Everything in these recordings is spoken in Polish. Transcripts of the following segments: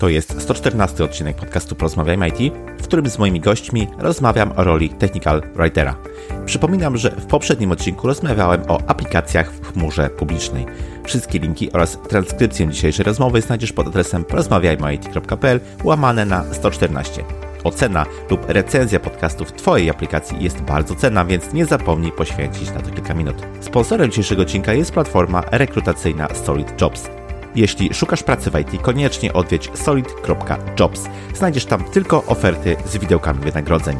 To jest 114 odcinek podcastu Porozmawiajmy IT, w którym z moimi gośćmi rozmawiam o roli Technical Writera. Przypominam, że w poprzednim odcinku rozmawiałem o aplikacjach w chmurze publicznej. Wszystkie linki oraz transkrypcję dzisiejszej rozmowy znajdziesz pod adresem porozmawiajmyit.pl łamane na 114. Ocena lub recenzja podcastu w Twojej aplikacji jest bardzo cenna, więc nie zapomnij poświęcić na to kilka minut. Sponsorem dzisiejszego odcinka jest platforma rekrutacyjna Solid Jobs. Jeśli szukasz pracy w IT, koniecznie odwiedź solid.jobs. Znajdziesz tam tylko oferty z widełkami wynagrodzeń.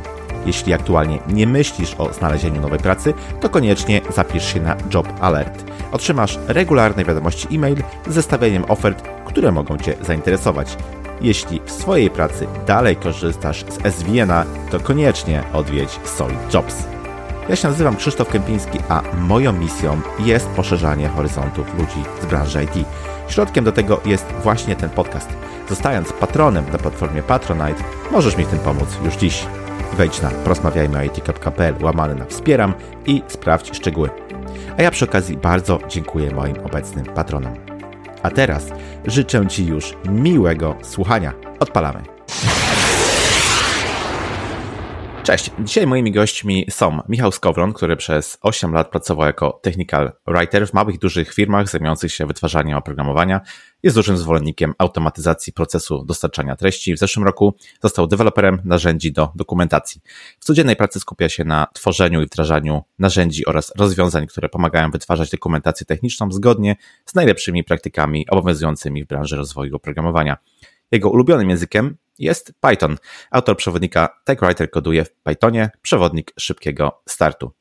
Jeśli aktualnie nie myślisz o znalezieniu nowej pracy, to koniecznie zapisz się na Job Alert. Otrzymasz regularne wiadomości e-mail z zestawieniem ofert, które mogą Cię zainteresować. Jeśli w swojej pracy dalej korzystasz z SVN-a, to koniecznie odwiedź Solid Jobs. Ja się nazywam Krzysztof Kępiński, a moją misją jest poszerzanie horyzontów ludzi z branży IT. Środkiem do tego jest właśnie ten podcast. Zostając patronem na platformie Patronite, możesz mi w tym pomóc już dziś. Wejdź na porozmawiajmyit.pl łamane na wspieram i sprawdź szczegóły. A ja przy okazji bardzo dziękuję moim obecnym patronom. A teraz życzę Ci już miłego słuchania. Odpalamy. Cześć. Dzisiaj moimi gośćmi są Michał Skowron, który przez 8 lat pracował jako technical writer w małych i dużych firmach zajmujących się wytwarzaniem oprogramowania. Jest dużym zwolennikiem automatyzacji procesu dostarczania treści. W zeszłym roku został deweloperem narzędzi do dokumentacji. W codziennej pracy skupia się na tworzeniu i wdrażaniu narzędzi oraz rozwiązań, które pomagają wytwarzać dokumentację techniczną zgodnie z najlepszymi praktykami obowiązującymi w branży rozwoju oprogramowania. Jego ulubionym językiem jest Python. Autor przewodnika TechWriter koduje w Pythonie, przewodnik szybkiego startu.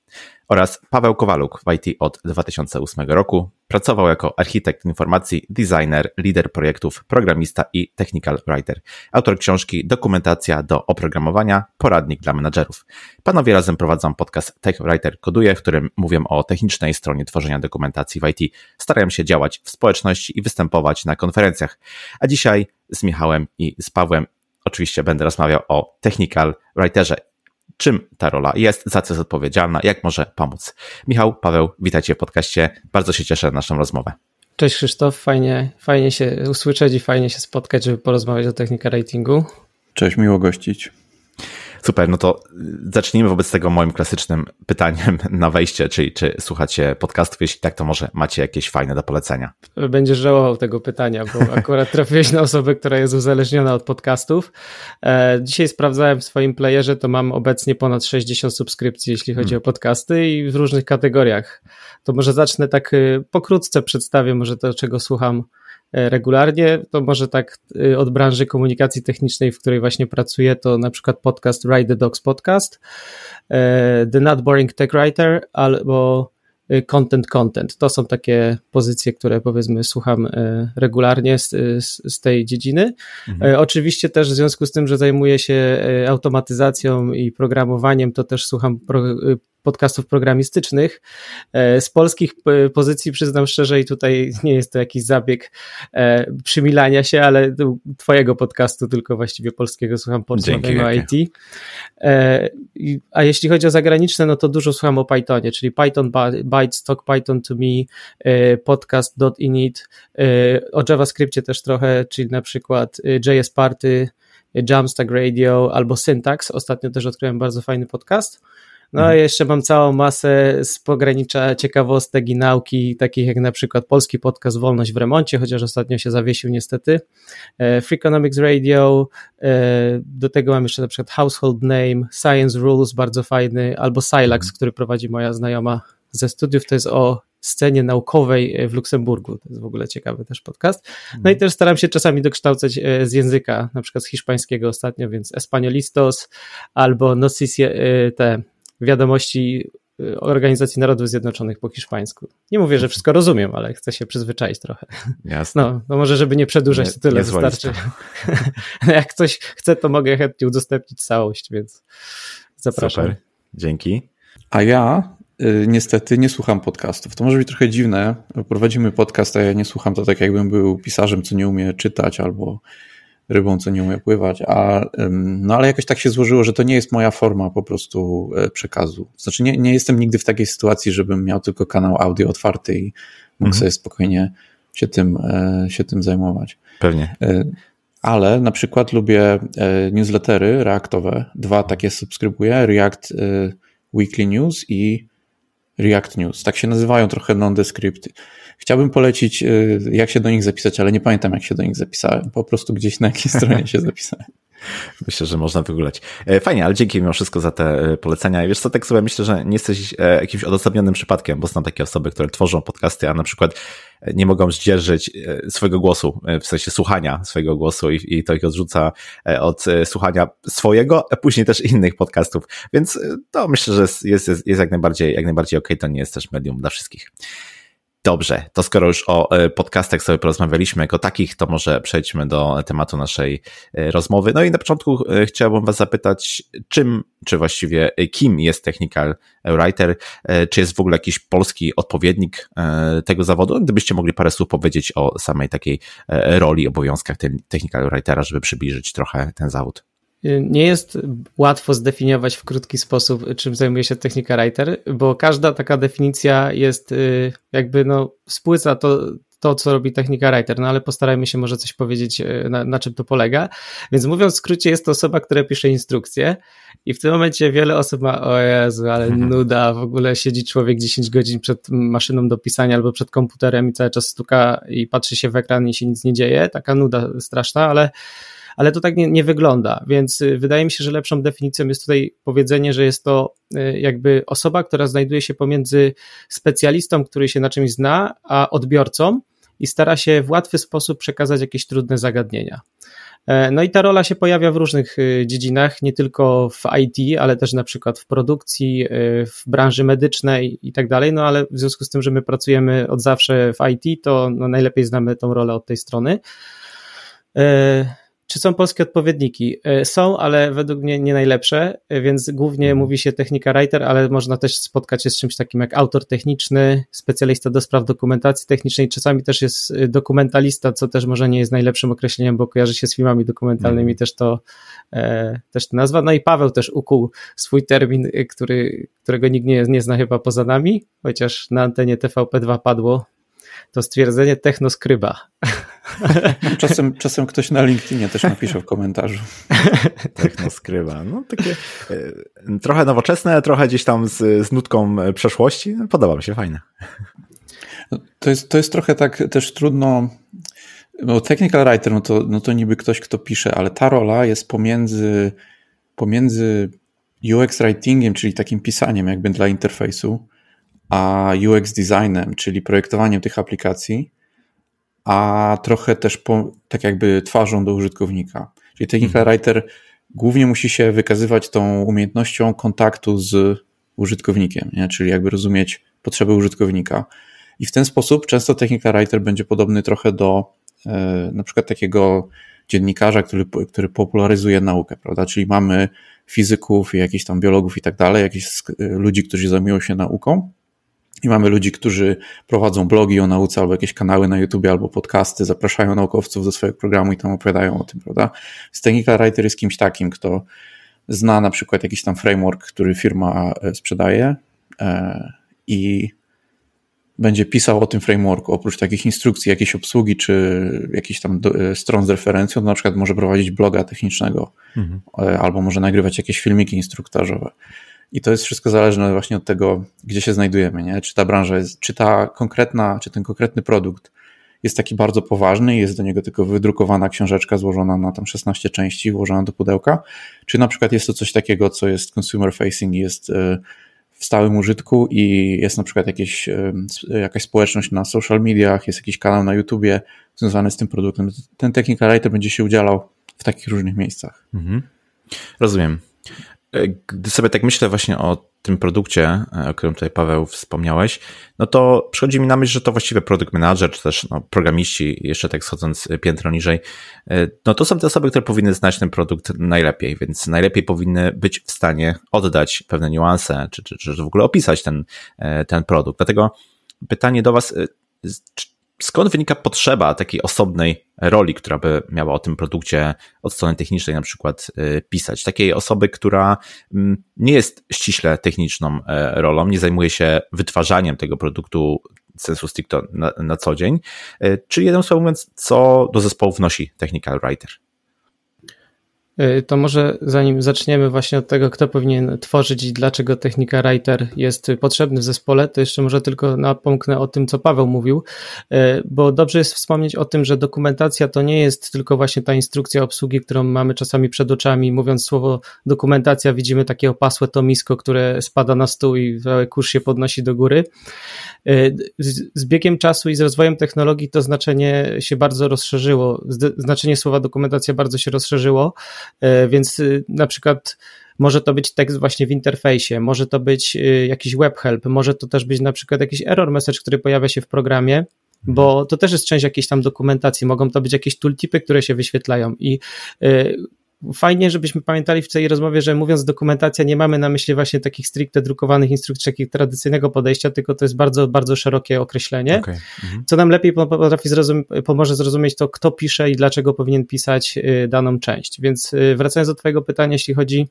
Oraz Paweł Kowaluk w IT od 2008 roku. Pracował jako architekt informacji, designer, lider projektów, programista i technical writer. Autor książki Dokumentacja do oprogramowania, poradnik dla menadżerów. Panowie razem prowadzą podcast TechWriter Koduje, w którym mówią o technicznej stronie tworzenia dokumentacji w IT. Starają się działać w społeczności i występować na konferencjach. A dzisiaj z Michałem i z Pawłem oczywiście będę rozmawiał o technical writerze. Czym ta rola jest, za co jest odpowiedzialna, jak może pomóc. Michał, Paweł, witajcie w podcaście. Bardzo się cieszę na naszą rozmowę. Cześć Krzysztof, fajnie, fajnie się usłyszeć i fajnie się spotkać, żeby porozmawiać o technical ratingu. Cześć, miło gościć. Super, no to zacznijmy wobec tego moim klasycznym pytaniem na wejście, czyli czy słuchacie podcastów, jeśli tak, to może macie jakieś fajne do polecenia. Będziesz żałował tego pytania, bo akurat trafiłeś na osobę, która jest uzależniona od podcastów. E, dzisiaj sprawdzałem w swoim playerze, to mam obecnie ponad 60 subskrypcji, jeśli chodzi hmm. o podcasty i w różnych kategoriach. To może zacznę tak y, pokrótce przedstawię może to, czego słucham regularnie, to może tak e, od branży komunikacji technicznej, w której właśnie pracuję, to na przykład podcast Ride the Dogs Podcast, e, The Not Boring Tech Writer albo Content Content. To są takie pozycje, które powiedzmy słucham regularnie z, z, z tej dziedziny. Mhm. Oczywiście też w związku z tym, że zajmuję się automatyzacją i programowaniem, to też słucham pro, podcastów programistycznych. E, z polskich pozycji przyznam szczerze i tutaj nie jest to jakiś zabieg e, przymilania się, ale twojego podcastu tylko właściwie polskiego słucham porozmawiania IT. E, a jeśli chodzi o zagraniczne, no to dużo słucham o Pythonie, czyli Python Bytes, Talk Python to Me, podcast.init, o JavaScriptie też trochę, czyli na przykład JS Party, Jamstack Radio albo Syntax. Ostatnio też odkryłem bardzo fajny podcast. No mhm. i jeszcze mam całą masę z pogranicza ciekawostek i nauki, takich jak na przykład polski podcast Wolność w remoncie, chociaż ostatnio się zawiesił niestety. E, Freakonomics Radio, e, do tego mam jeszcze na przykład Household Name, Science Rules, bardzo fajny, albo Silax, mhm. który prowadzi moja znajoma ze studiów, to jest o scenie naukowej w Luksemburgu. To jest w ogóle ciekawy też podcast. No i mhm. też staram się czasami dokształcać e, z języka, na przykład z hiszpańskiego ostatnio, więc Españolistos albo Noticias, te wiadomości y, Organizacji Narodów Zjednoczonych po hiszpańsku. Nie mówię, że wszystko rozumiem, ale chcę się przyzwyczaić trochę. Jasne. No, no może, żeby nie przedłużać, nie, to tyle wystarczy. Jak ktoś chce, to mogę chętnie udostępnić całość, więc zapraszam. Super, dzięki. A ja y, niestety nie słucham podcastów. To może być trochę dziwne. Prowadzimy podcast, a ja nie słucham to tak, jakbym był pisarzem, co nie umie czytać albo rybą, co nie umie pływać, a, no ale jakoś tak się złożyło, że to nie jest moja forma po prostu e, przekazu. Znaczy nie, nie jestem nigdy w takiej sytuacji, żebym miał tylko kanał audio otwarty i mógł mhm. sobie spokojnie się tym, e, się tym zajmować. Pewnie. E, ale na przykład lubię newslettery reaktowe. Dwa takie subskrybuję, React Weekly News i React News. Tak się nazywają trochę nondescript. Chciałbym polecić, jak się do nich zapisać, ale nie pamiętam, jak się do nich zapisałem. Po prostu gdzieś na jakiej stronie się zapisałem. Myślę, że można wygulać. E, fajnie, ale dzięki mimo wszystko za te e, polecenia. Wiesz co, tak sobie myślę, że nie jesteś e, jakimś odosobnionym przypadkiem, bo znam takie osoby, które tworzą podcasty, a na przykład nie mogą zdzierżyć swojego głosu, w sensie słuchania swojego głosu i, i to ich odrzuca od słuchania swojego, a później też innych podcastów. Więc to myślę, że jest, jest, jest jak najbardziej, jak najbardziej okej, okay. to nie jest też medium dla wszystkich. Dobrze, to skoro już o e, podcastach sobie porozmawialiśmy jako takich, to może przejdźmy do tematu naszej e, rozmowy. No i na początku e, chciałbym Was zapytać, czym, czy właściwie kim jest Technical Writer? Czy jest w ogóle jakiś polski odpowiednik tego zawodu? Gdybyście mogli parę słów powiedzieć o samej takiej roli, obowiązkach Technical Writera, żeby przybliżyć trochę ten zawód. Nie jest łatwo zdefiniować w krótki sposób, czym zajmuje się technika writer, bo każda taka definicja jest y, jakby no spłyca to, to, co robi technika writer, no ale postarajmy się może coś powiedzieć, y, na, na, czym to polega. Więc mówiąc w skrócie, jest to osoba, która pisze instrukcje i w tym momencie wiele osób ma, o Jezu, ale mhm. nuda, w ogóle siedzi człowiek 10 godzin przed maszyną do pisania albo przed komputerem i cały czas stuka i patrzy się w ekran i się nic nie dzieje, taka nuda straszna, ale ale to tak nie, nie wygląda, więc y, wydaje mi się, że lepszą definicją jest tutaj powiedzenie, że jest to y, jakby osoba, która znajduje się pomiędzy specjalistą, który się na czymś zna, a odbiorcą i stara się w łatwy sposób przekazać jakieś trudne zagadnienia. E, no i ta rola się pojawia w różnych y, dziedzinach, nie tylko w IT, ale też na przykład w produkcji, w branży medycznej i tak dalej. No ale w związku z tym, że my pracujemy od zawsze w IT, to no najlepiej znamy tą rolę od tej strony. Czy są polskie odpowiedniki? E, są, ale według mnie nie najlepsze, e, więc głównie mhm. mówi się technika writer, ale można też spotkać się z czymś takim jak autor techniczny, specjalista do spraw dokumentacji technicznej, czasami też jest e, dokumentalista, co też może nie jest najlepszym określeniem, bo kojarzy się z filmami dokumentalnymi, mm. też to też to nazwa. No i Paweł też ukuł swój termin, który, którego nikt nie, nie zna chyba poza nami, chociaż na antenie TVP2 padło to stwierdzenie technoskryba. Czasem, czasem ktoś na LinkedInie też napisze w komentarzu. Technoskryba. No takie e, trochę nowoczesne, trochę gdzieś tam z, z nutką przeszłości. Podoba mi się, fajne. No, to jest, to jest trochę tak też trudno. No, technical writer, no to, no to niby ktoś, kto pisze, ale ta rola jest pomiędzy, pomiędzy UX writingiem, czyli takim pisaniem jakby dla interfejsu, a UX designem, czyli projektowaniem tych aplikacji, a trochę też po, tak jakby twarzą do użytkownika. Czyli technical mhm. writer głównie musi się wykazywać tą umiejętnością kontaktu z użytkownikiem, nie? czyli jakby rozumieć potrzeby użytkownika. I w ten sposób często technical writer będzie podobny trochę do e, na przykład takiego dziennikarza, który, który popularyzuje naukę, prawda? Czyli mamy fizyków, jakichś tam biologów i tak dalej, jakichś ludzi, którzy zajmują się nauką, i mamy ludzi, którzy prowadzą blogi o nauce albo jakieś kanały na YouTube albo podcasty, zapraszają naukowców do swojego programu i tam opowiadają o tym, prawda? Więc technical writer jest kimś takim, kto zna na przykład jakiś tam framework, który firma e, sprzedaje e, i będzie pisał o tym frameworku. Oprócz takich instrukcji, jakiejś obsługi czy jakichś tam e, stron z referencją, to na przykład może prowadzić bloga technicznego mhm. albo może nagrywać jakieś filmiki instruktażowe. I to jest wszystko zależne właśnie od tego, gdzie się znajdujemy, nie? Czy ta branża jest, czy ta konkretna, czy ten konkretny produkt jest taki bardzo poważny i jest do niego tylko wydrukowana książeczka złożona na tam 16 części, włożona do pudełka, czy na przykład jest to coś takiego, co jest consumer facing, jest e, w stałym użytku i jest na przykład jakieś, e, jakaś społeczność na social mediach, jest jakiś kanał na YouTubie związany z tym produktem. Ten technical writer będzie się udzielał w takich różnych miejscach. Mhm. Rozumiem. E, gdy sobie tak myślę właśnie o tym produkcie, e, o którym tutaj Paweł wspomniałeś, no to przychodzi mi na myśl, że to właściwie produkt manager, czy też no, programiści, jeszcze tak schodząc piętro niżej, e, no to są te osoby, które powinny znać ten produkt najlepiej, więc najlepiej powinny być w stanie oddać pewne niuanse, czy, czy, czy w ogóle opisać ten, ten produkt. Dlatego pytanie do Was, skąd wynika potrzeba takiej osobnej roli, która by miała o tym produkcie od strony technicznej na przykład y, pisać? Takiej osoby, która mm, nie jest ściśle techniczną e, rolą, nie zajmuje się wytwarzaniem tego produktu sensu stricto na, na co dzień, e, czyli jednym słowem mówiąc, co do zespołu wnosi technical writer? Y, to może zanim zaczniemy właśnie od tego, kto powinien tworzyć i dlaczego technika writer jest potrzebny w zespole, to jeszcze może tylko napomknę o tym, co Paweł mówił, y, bo dobrze jest wspomnieć o tym, że dokumentacja to nie jest tylko właśnie ta instrukcja obsługi, którą mamy czasami przed oczami. Mówiąc słowo dokumentacja, widzimy takie opasłe tomisko, które spada na stół i kurz się podnosi do góry. Y, z biegiem czasu i z rozwojem technologii to znaczenie się bardzo rozszerzyło. Znaczenie słowa dokumentacja bardzo się rozszerzyło E, więc y, na przykład może to być tekst właśnie w interfejsie, może to być y, jakiś web help, może to też być na przykład jakiś error message, który pojawia się w programie, bo to też jest część jakiejś tam dokumentacji, mogą to być jakieś tooltipy, które się wyświetlają i y, fajnie, żebyśmy pamiętali w tej rozmowie, że mówiąc dokumentacja, nie mamy na myśli właśnie takich stricte drukowanych instrukcji, takich tradycyjnego podejścia, tylko to jest bardzo, bardzo szerokie określenie. Okay. Mhm. Co nam lepiej potrafi zrozum pomoże zrozumieć to, kto pisze i dlaczego powinien pisać y, daną część. Więc y, wracając do Twojego pytania, jeśli chodzi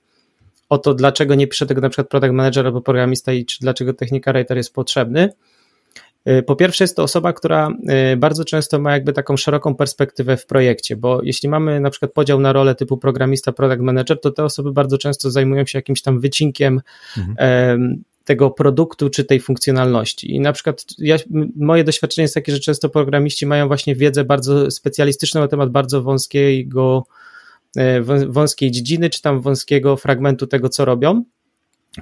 o to, dlaczego nie pisze tego na przykład product manager albo programista i czy dlaczego technika writer jest potrzebny, po pierwsze, jest to osoba, która y, bardzo często ma jakby taką szeroką perspektywę w projekcie, bo jeśli mamy na przykład podział na rolę typu programista, product manager, to te osoby bardzo często zajmują się jakimś tam wycinkiem mhm. tego produktu czy tej funkcjonalności. I na przykład ja, moje doświadczenie jest takie, że często programiści mają właśnie wiedzę bardzo specjalistyczną na temat bardzo wąskiego, e, wąskiej dziedziny, czy tam wąskiego fragmentu tego, co robią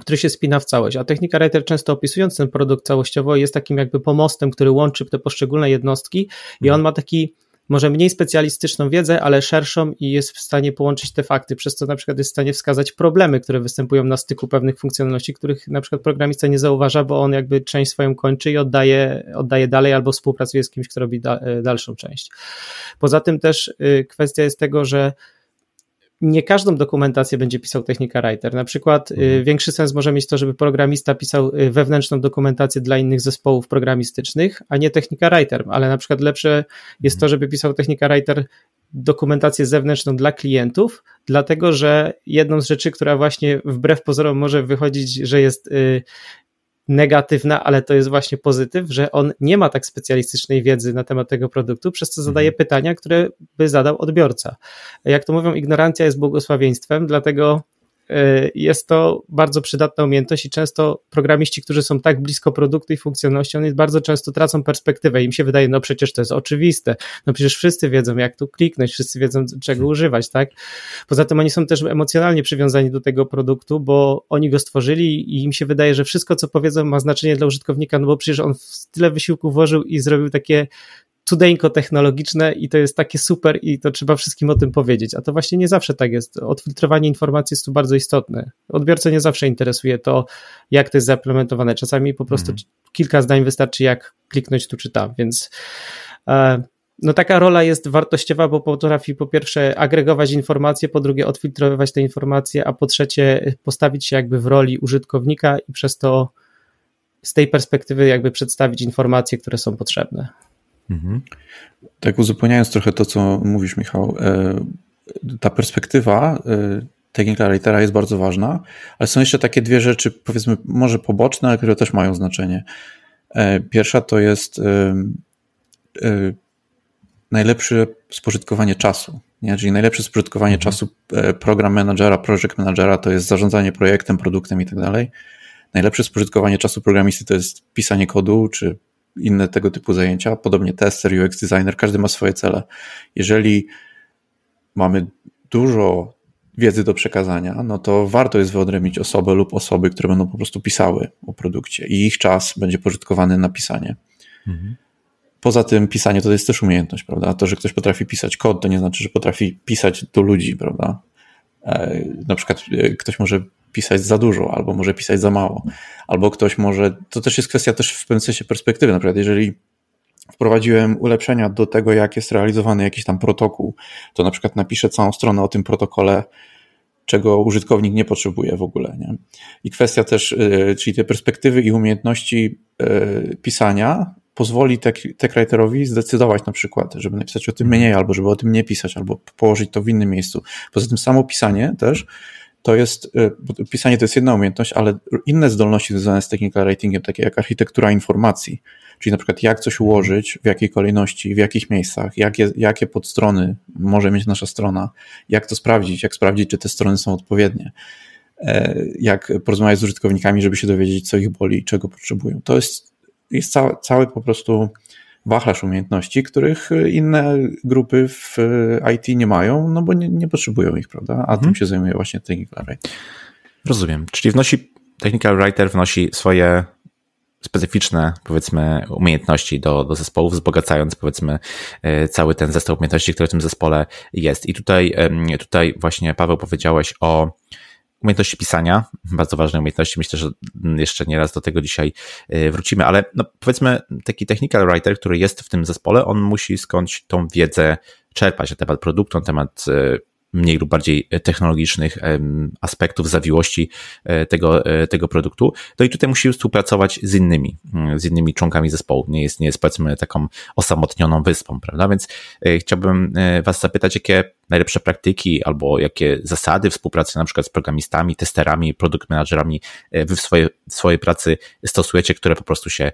który się spina w całość. A technika Writer często opisując ten produkt całościowo jest takim jakby pomostem, który łączy te poszczególne jednostki i on ma taki może mniej specjalistyczną wiedzę, ale szerszą i jest w stanie połączyć te fakty, przez co na przykład jest w stanie wskazać problemy, które występują na styku pewnych funkcjonalności, których na przykład programista nie zauważa, bo on jakby część swoją kończy i oddaje, oddaje dalej albo współpracuje z kimś, kto robi da, dalszą część. Poza tym też y, kwestia jest tego, że nie każdą dokumentację będzie pisał technika writer. Na przykład y, mhm. większy sens może mieć to, żeby programista pisał y, wewnętrzną dokumentację dla innych zespołów programistycznych, a nie technika writer, ale na przykład lepsze jest to, mhm. żeby pisał technika writer dokumentację zewnętrzną dla klientów, dlatego że jedną z rzeczy, która właśnie wbrew pozorom może wychodzić, że jest y, negatywna, ale to jest właśnie pozytyw, że on nie ma tak specjalistycznej wiedzy na temat tego produktu, przez co zadaje mhm. pytania, które by zadał odbiorca. Jak to mówią, ignorancja jest błogosławieństwem, dlatego jest to bardzo przydatna umiejętność i często programiści, którzy są tak blisko produktu i funkcjonalności, oni bardzo często tracą perspektywę. Im się wydaje, no przecież to jest oczywiste, no przecież wszyscy wiedzą, jak tu kliknąć, wszyscy wiedzą, czego hmm. używać, tak? Poza tym oni są też emocjonalnie przywiązani do tego produktu, bo oni go stworzyli i im się wydaje, że wszystko, co powiedzą, ma znaczenie dla użytkownika, no bo przecież on tyle wysiłku włożył i zrobił takie cudeńko technologiczne i to jest takie super i to trzeba wszystkim o tym powiedzieć, a to właśnie nie zawsze tak jest. Odfiltrowanie informacji jest tu bardzo istotne. Odbiorcę nie zawsze interesuje to, jak to jest zaimplementowane. Czasami po prostu mm. kilka zdań wystarczy, jak kliknąć tu czy tam, więc e, no taka rola jest wartościowa, bo potrafi po pierwsze agregować informacje, po drugie odfiltrowywać te informacje, a po trzecie postawić się jakby w roli użytkownika i przez to z tej perspektywy jakby przedstawić informacje, które są potrzebne. Mhm. Tak uzupełniając trochę to, co mówisz, Michał, e, ta perspektywa e, technika writera jest bardzo ważna, ale są jeszcze takie dwie rzeczy, powiedzmy, może poboczne, ale które też mają znaczenie. E, pierwsza to jest najlepsze spożytkowanie czasu. Nie? Czyli najlepsze spożytkowanie mhm. czasu program managera, project managera to jest zarządzanie projektem, produktem i tak dalej. Najlepsze spożytkowanie czasu programisty to jest pisanie kodu, czy inne tego typu zajęcia, podobnie tester, UX designer, każdy ma swoje cele. Jeżeli mamy dużo wiedzy do przekazania, no to warto jest wyodrębnić osobę lub osoby, które będą po prostu pisały o produkcie i ich czas będzie pożytkowany na pisanie. Mhm. Poza tym pisanie to jest też umiejętność, prawda? To, że ktoś potrafi pisać kod, to nie znaczy, że potrafi pisać do ludzi, prawda? E, na przykład e, ktoś może pisać za dużo, albo może pisać za mało, albo ktoś może, to też jest kwestia też w pewnym sensie perspektywy, na przykład jeżeli wprowadziłem ulepszenia do tego, jak jest realizowany jakiś tam protokół, to na przykład napiszę całą stronę o tym protokole, czego użytkownik nie potrzebuje w ogóle. Nie? I kwestia też, e, czyli te perspektywy i umiejętności pisania pozwoli techwriterowi zdecydować na przykład, żeby napisać o tym mniej, albo żeby o tym nie pisać, albo położyć to w innym miejscu. Poza tym samo pisanie też to jest, pisanie to jest jedna umiejętność, ale inne zdolności związane z technical writingiem, takie jak architektura informacji, czyli na przykład jak coś ułożyć, w jakiej kolejności, w jakich miejscach, jakie, jakie podstrony może mieć nasza strona, jak to sprawdzić, jak sprawdzić, czy te strony są odpowiednie, jak porozmawiać z użytkownikami, żeby się dowiedzieć, co ich boli i czego potrzebują. To jest, jest cały, cały po prostu wachlarz umiejętności, których inne grupy w IT nie mają, no bo nie, nie potrzebują ich, prawda? A hmm. tym się zajmuje właśnie Technical Writer. Rozumiem. Czyli wnosi, Technical Writer wnosi swoje specyficzne, powiedzmy, umiejętności do, do zespołów, wzbogacając, powiedzmy, e, cały ten zestaw umiejętności, który w tym zespole jest. I tutaj, tutaj właśnie, Paweł, powiedziałeś o umiejętności pisania, bardzo ważne umiejętności. Myślę, że jeszcze nieraz do tego dzisiaj e, wrócimy, ale no, powiedzmy, taki technical writer, który jest w tym zespole, on musi skądś tą wiedzę czerpać na temat produktu, na temat e, mniej lub bardziej technologicznych aspektów zawiłości e, tego, e, tego produktu. No i tutaj musi współpracować z innymi, mm, z innymi członkami zespołu. Nie jest, nie jest powiedzmy taką osamotnioną wyspą, prawda? Więc e, chciałbym Was zapytać, jakie najlepsze praktyki albo jakie zasady współpracy na przykład z programistami, testerami, produkt managerami Wy w swojej, w swojej pracy stosujecie, które po prostu się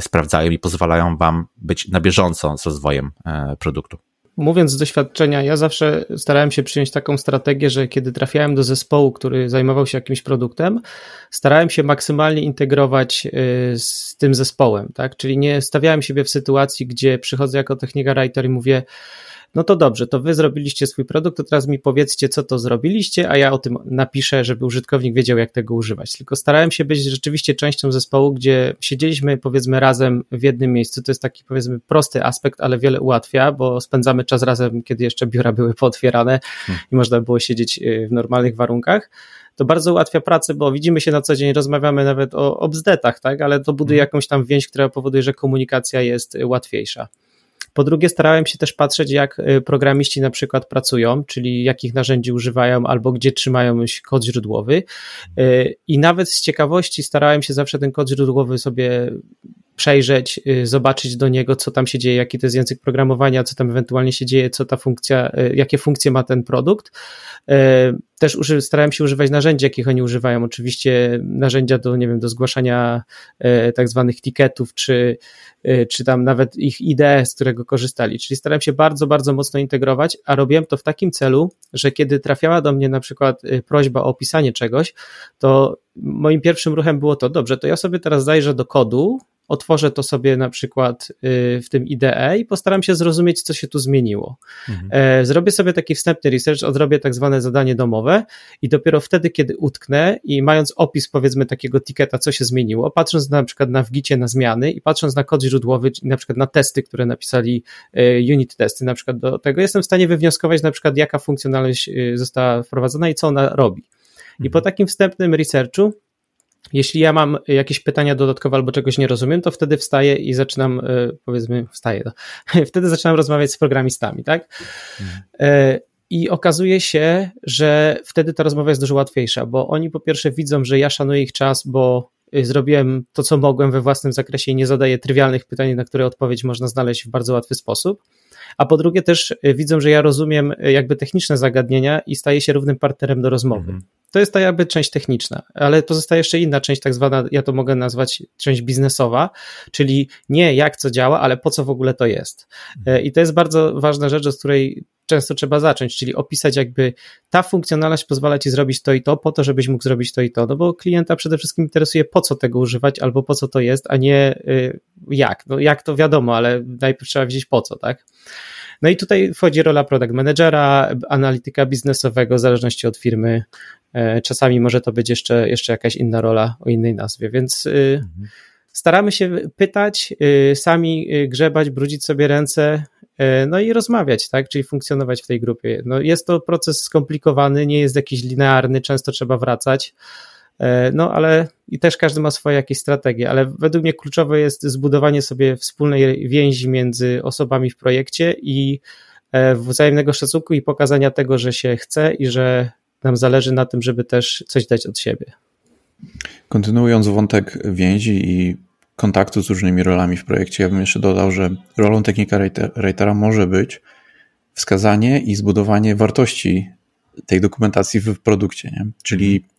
sprawdzają i pozwalają Wam być na bieżąco z rozwojem produktu mówiąc z doświadczenia, ja zawsze starałem się przyjąć taką strategię, że kiedy trafiałem do zespołu, który zajmował się jakimś produktem, starałem się maksymalnie integrować y, z tym zespołem, tak? Czyli nie stawiałem siebie w sytuacji, gdzie przychodzę jako technika writer i mówię, no to dobrze, to wy zrobiliście swój produkt, to teraz mi powiedzcie, co to zrobiliście, a ja o tym napiszę, żeby użytkownik wiedział, jak tego używać. Tylko starałem się być rzeczywiście częścią zespołu, gdzie siedzieliśmy powiedzmy razem w jednym miejscu. To jest taki powiedzmy prosty aspekt, ale wiele ułatwia, bo spędzamy czas razem, kiedy jeszcze biura były pootwierane hmm. i można było siedzieć y, w normalnych warunkach to bardzo ułatwia pracę, bo widzimy się na co dzień, rozmawiamy nawet o, o bzdetach, tak, ale to buduje hmm. jakąś tam więź, która powoduje, że komunikacja jest łatwiejsza. Po drugie, starałem się też patrzeć, jak y, programiści na przykład pracują, czyli jakich narzędzi używają albo gdzie trzymają kod źródłowy. Y, I nawet z ciekawości starałem się zawsze ten kod źródłowy sobie przejrzeć, y, zobaczyć do niego, co tam się dzieje, jaki to jest język programowania, co tam ewentualnie się dzieje, co ta funkcja, jakie funkcje ma ten produkt. Też uży, starałem się używać narzędzi, jakich oni używają. Oczywiście narzędzia do, nie wiem, do zgłaszania tak zwanych ticketów, czy Y, czy tam nawet ich idee, z którego korzystali. Czyli starałem się bardzo, bardzo mocno integrować, a robiłem to w takim celu, że kiedy trafiała do mnie na przykład y, prośba o opisanie czegoś, to moim pierwszym ruchem było to, dobrze, to ja sobie teraz zajrzę do kodu, otworzę to sobie na przykład y, w tym IDE i postaram się zrozumieć, co się tu zmieniło. Mhm. E, zrobię sobie taki wstępny research, odrobię tak zwane zadanie domowe i dopiero wtedy, kiedy utknę i mając opis powiedzmy takiego ticketa, co się zmieniło, patrząc na przykład na wgicie na zmiany i patrząc na kod źródłowy, na przykład na testy, które napisali e, unit testy na przykład do tego, jestem w stanie wywnioskować na przykład jaka funkcjonalność y, została wprowadzona i co ona robi. I po mhm. takim wstępnym researchu jeśli ja mam jakieś pytania dodatkowe albo czegoś nie rozumiem, to wtedy wstaję i zaczynam, e, powiedzmy, wstaję, to, wtedy zaczynam rozmawiać z programistami, tak? E, I okazuje się, że wtedy ta rozmowa jest dużo łatwiejsza, bo oni po pierwsze widzą, że ja szanuję ich czas, bo e, zrobiłem to, co mogłem we własnym zakresie i nie zadaję trywialnych pytań, na które odpowiedź można znaleźć w bardzo łatwy sposób. A po drugie też widzą, że ja rozumiem jakby techniczne zagadnienia i staję się równym partnerem do rozmowy. Mhm. To jest ta jakby część techniczna, ale pozostaje jeszcze inna część, tak zwana, ja to mogę nazwać część biznesowa, czyli nie jak co działa, ale po co w ogóle to jest. E, I to jest bardzo ważna rzecz, z której często trzeba zacząć, czyli opisać jakby ta funkcjonalność pozwala ci zrobić to i to, po to, żebyś mógł zrobić to i to, no bo klienta przede wszystkim interesuje po co tego używać, albo po co to jest, a nie y, jak. No jak to wiadomo, ale najpierw trzeba wiedzieć po co, tak? No i tutaj wchodzi rola product managera, analityka biznesowego, w zależności od firmy. E, czasami może to być jeszcze, jeszcze jakaś inna rola o innej nazwie, więc y, mhm. staramy się pytać, y, sami y, grzebać, brudzić sobie ręce, no i rozmawiać, tak, czyli funkcjonować w tej grupie. No jest to proces skomplikowany, nie jest jakiś linearny, często trzeba wracać. E, no ale i też każdy ma swoje jakieś strategie, ale według mnie kluczowe jest zbudowanie sobie wspólnej więzi między osobami w projekcie i e, wzajemnego szacunku i pokazania tego, że się chce i że nam zależy na tym, żeby też coś dać od siebie. Kontynuując wątek więzi i kontaktu z różnymi rolami w projekcie, ja bym jeszcze dodał, że rolą technika writera może być wskazanie i zbudowanie wartości tej dokumentacji w produkcie. Nie? Czyli y,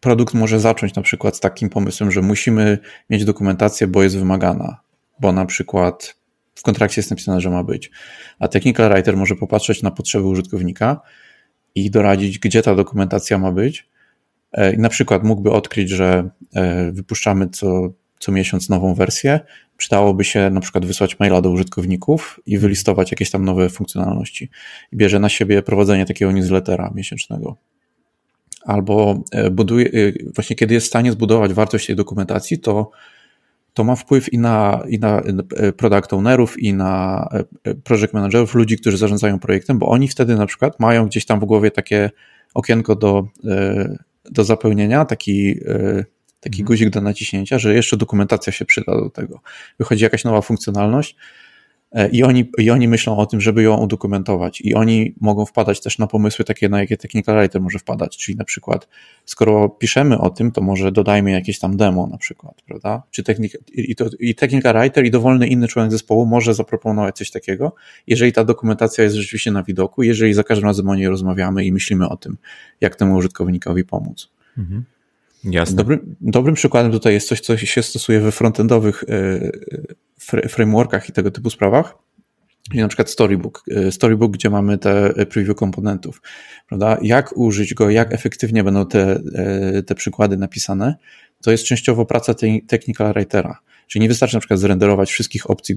produkt może zacząć na przykład z takim pomysłem, że musimy mieć dokumentację, bo jest wymagana, bo na przykład w kontrakcie jest napisane, że ma być. A technical writer może popatrzeć na potrzeby użytkownika i doradzić, gdzie ta dokumentacja ma być. E, I na przykład mógłby odkryć, że e, wypuszczamy co, co miesiąc nową wersję. Przydałoby się na przykład wysłać maila do użytkowników i wylistować jakieś tam nowe funkcjonalności. I bierze na siebie prowadzenie takiego newslettera miesięcznego albo e, buduje, właśnie kiedy jest w stanie zbudować wartość tej dokumentacji, to to ma wpływ i na, i na e, product ownerów, i na e, e, project managerów, ludzi, którzy zarządzają projektem, bo oni wtedy na przykład mają gdzieś tam w głowie takie okienko do, do zapełnienia, taki, taki mhm. guzik do naciśnięcia, że jeszcze dokumentacja się przyda do tego. Wychodzi jakaś nowa funkcjonalność, E, I oni, I oni myślą o tym, żeby ją udokumentować. I oni mogą wpadać też na pomysły takie, na jakie Technical Writer może wpadać. Czyli na przykład, skoro piszemy o tym, to może dodajmy jakieś tam demo na przykład, prawda? Czy technik, i, to, I Technical Writer i dowolny inny członek zespołu może zaproponować coś takiego, jeżeli ta dokumentacja jest rzeczywiście na widoku, jeżeli za każdym razem o niej rozmawiamy i myślimy o tym, jak temu użytkownikowi pomóc. Mhm. Jasne. Dobrym, dobrym przykładem tutaj jest coś, co się stosuje we frontendowych e, frameworkach i tego typu sprawach. I na przykład Storybook. E, Storybook, gdzie mamy te preview komponentów, prawda? Jak użyć go, jak efektywnie będą te, e, te przykłady napisane, to jest częściowo praca technical writera. Czyli nie wystarczy na przykład zrenderować wszystkich opcji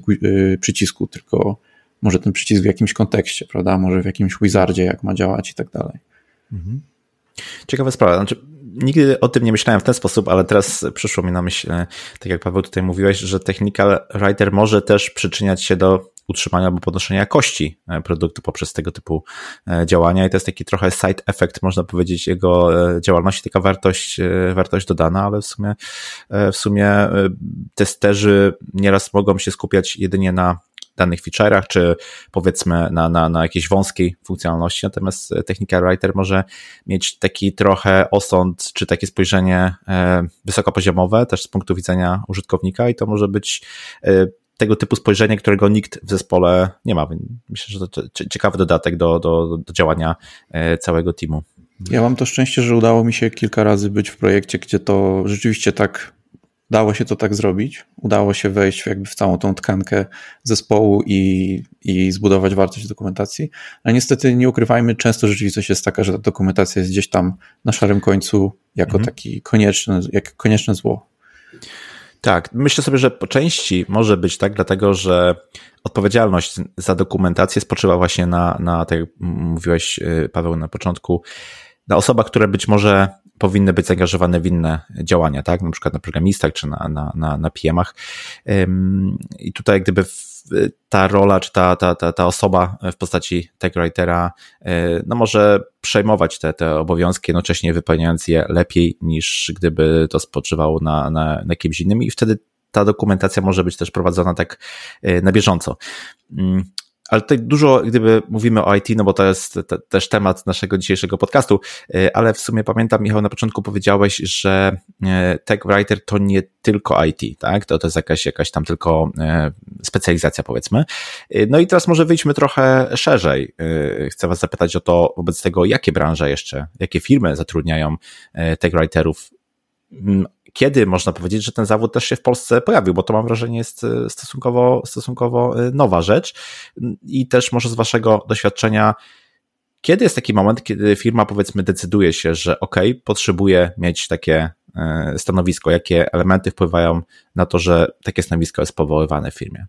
przycisku, tylko może ten przycisk w jakimś kontekście, prawda? Może w jakimś wizardzie, jak ma działać i tak dalej. Mhm. Ciekawa sprawa. Znaczy, nigdy o tym nie myślałem w ten sposób, ale teraz przyszło mi na myśl, e, tak jak Paweł tutaj mówiłeś, że technical writer może też przyczyniać się do utrzymania albo podnoszenia jakości e, produktu poprzez tego typu e, działania. I to jest taki trochę side effect, można powiedzieć, jego działalności, taka wartość, wartość dodana, ale w sumie, w sumie testerzy nieraz mogą się skupiać jedynie na danych feature'ach, czy powiedzmy na, na, na jakiejś wąskiej funkcjonalności, natomiast Technical Writer może mieć taki trochę osąd, czy takie spojrzenie e, wysokopoziomowe też z punktu widzenia użytkownika i to może być e, tego typu spojrzenie, którego nikt w zespole nie ma. Myślę, że to ciekawy dodatek do, do, do działania e, całego teamu. Ja mam to szczęście, że udało mi się kilka razy być w projekcie, gdzie to rzeczywiście tak Udało się to tak zrobić, udało się wejść jakby w całą tą tkankę zespołu i, i zbudować wartość dokumentacji, ale niestety nie ukrywajmy, często rzeczywistość jest taka, że ta dokumentacja jest gdzieś tam na szarym końcu jako mhm. taki konieczny, jak konieczne zło. Tak, myślę sobie, że po części może być tak, dlatego że odpowiedzialność za dokumentację spoczywa właśnie na, na tak jak mówiłeś, y, Paweł, na początku, na osobach, które być może powinny być zaangażowane w inne działania, tak? Na przykład na programistach czy na, na, na, na PM-ach. I tutaj gdyby ta rola, czy ta, ta, ta, ta osoba w postaci tag writera, e, no może przejmować te, te obowiązki, jednocześnie wypełniając je lepiej niż gdyby to spoczywało na, na, na kimś innym i wtedy ta dokumentacja może być też prowadzona tak e, na bieżąco. Ale tutaj dużo, gdyby mówimy o IT, no bo to jest te, też temat naszego dzisiejszego podcastu, e, ale w sumie pamiętam, Michał, na początku powiedziałeś, że e, tech writer to nie tylko IT, tak? To, to jest jakaś, jakaś tam tylko e, specjalizacja, powiedzmy. No i teraz może wyjdźmy trochę szerzej. Chcę Was zapytać o to wobec tego, jakie branże jeszcze, jakie firmy zatrudniają tech writerów mm, kiedy można powiedzieć, że ten zawód też się w Polsce pojawił, bo to mam wrażenie jest e, stosunkowo, stosunkowo e, nowa rzecz i też może z waszego doświadczenia, kiedy jest taki moment, kiedy firma powiedzmy decyduje się, że ok, potrzebuje mieć takie e, stanowisko, jakie elementy wpływają na to, że takie stanowisko jest powoływane w firmie?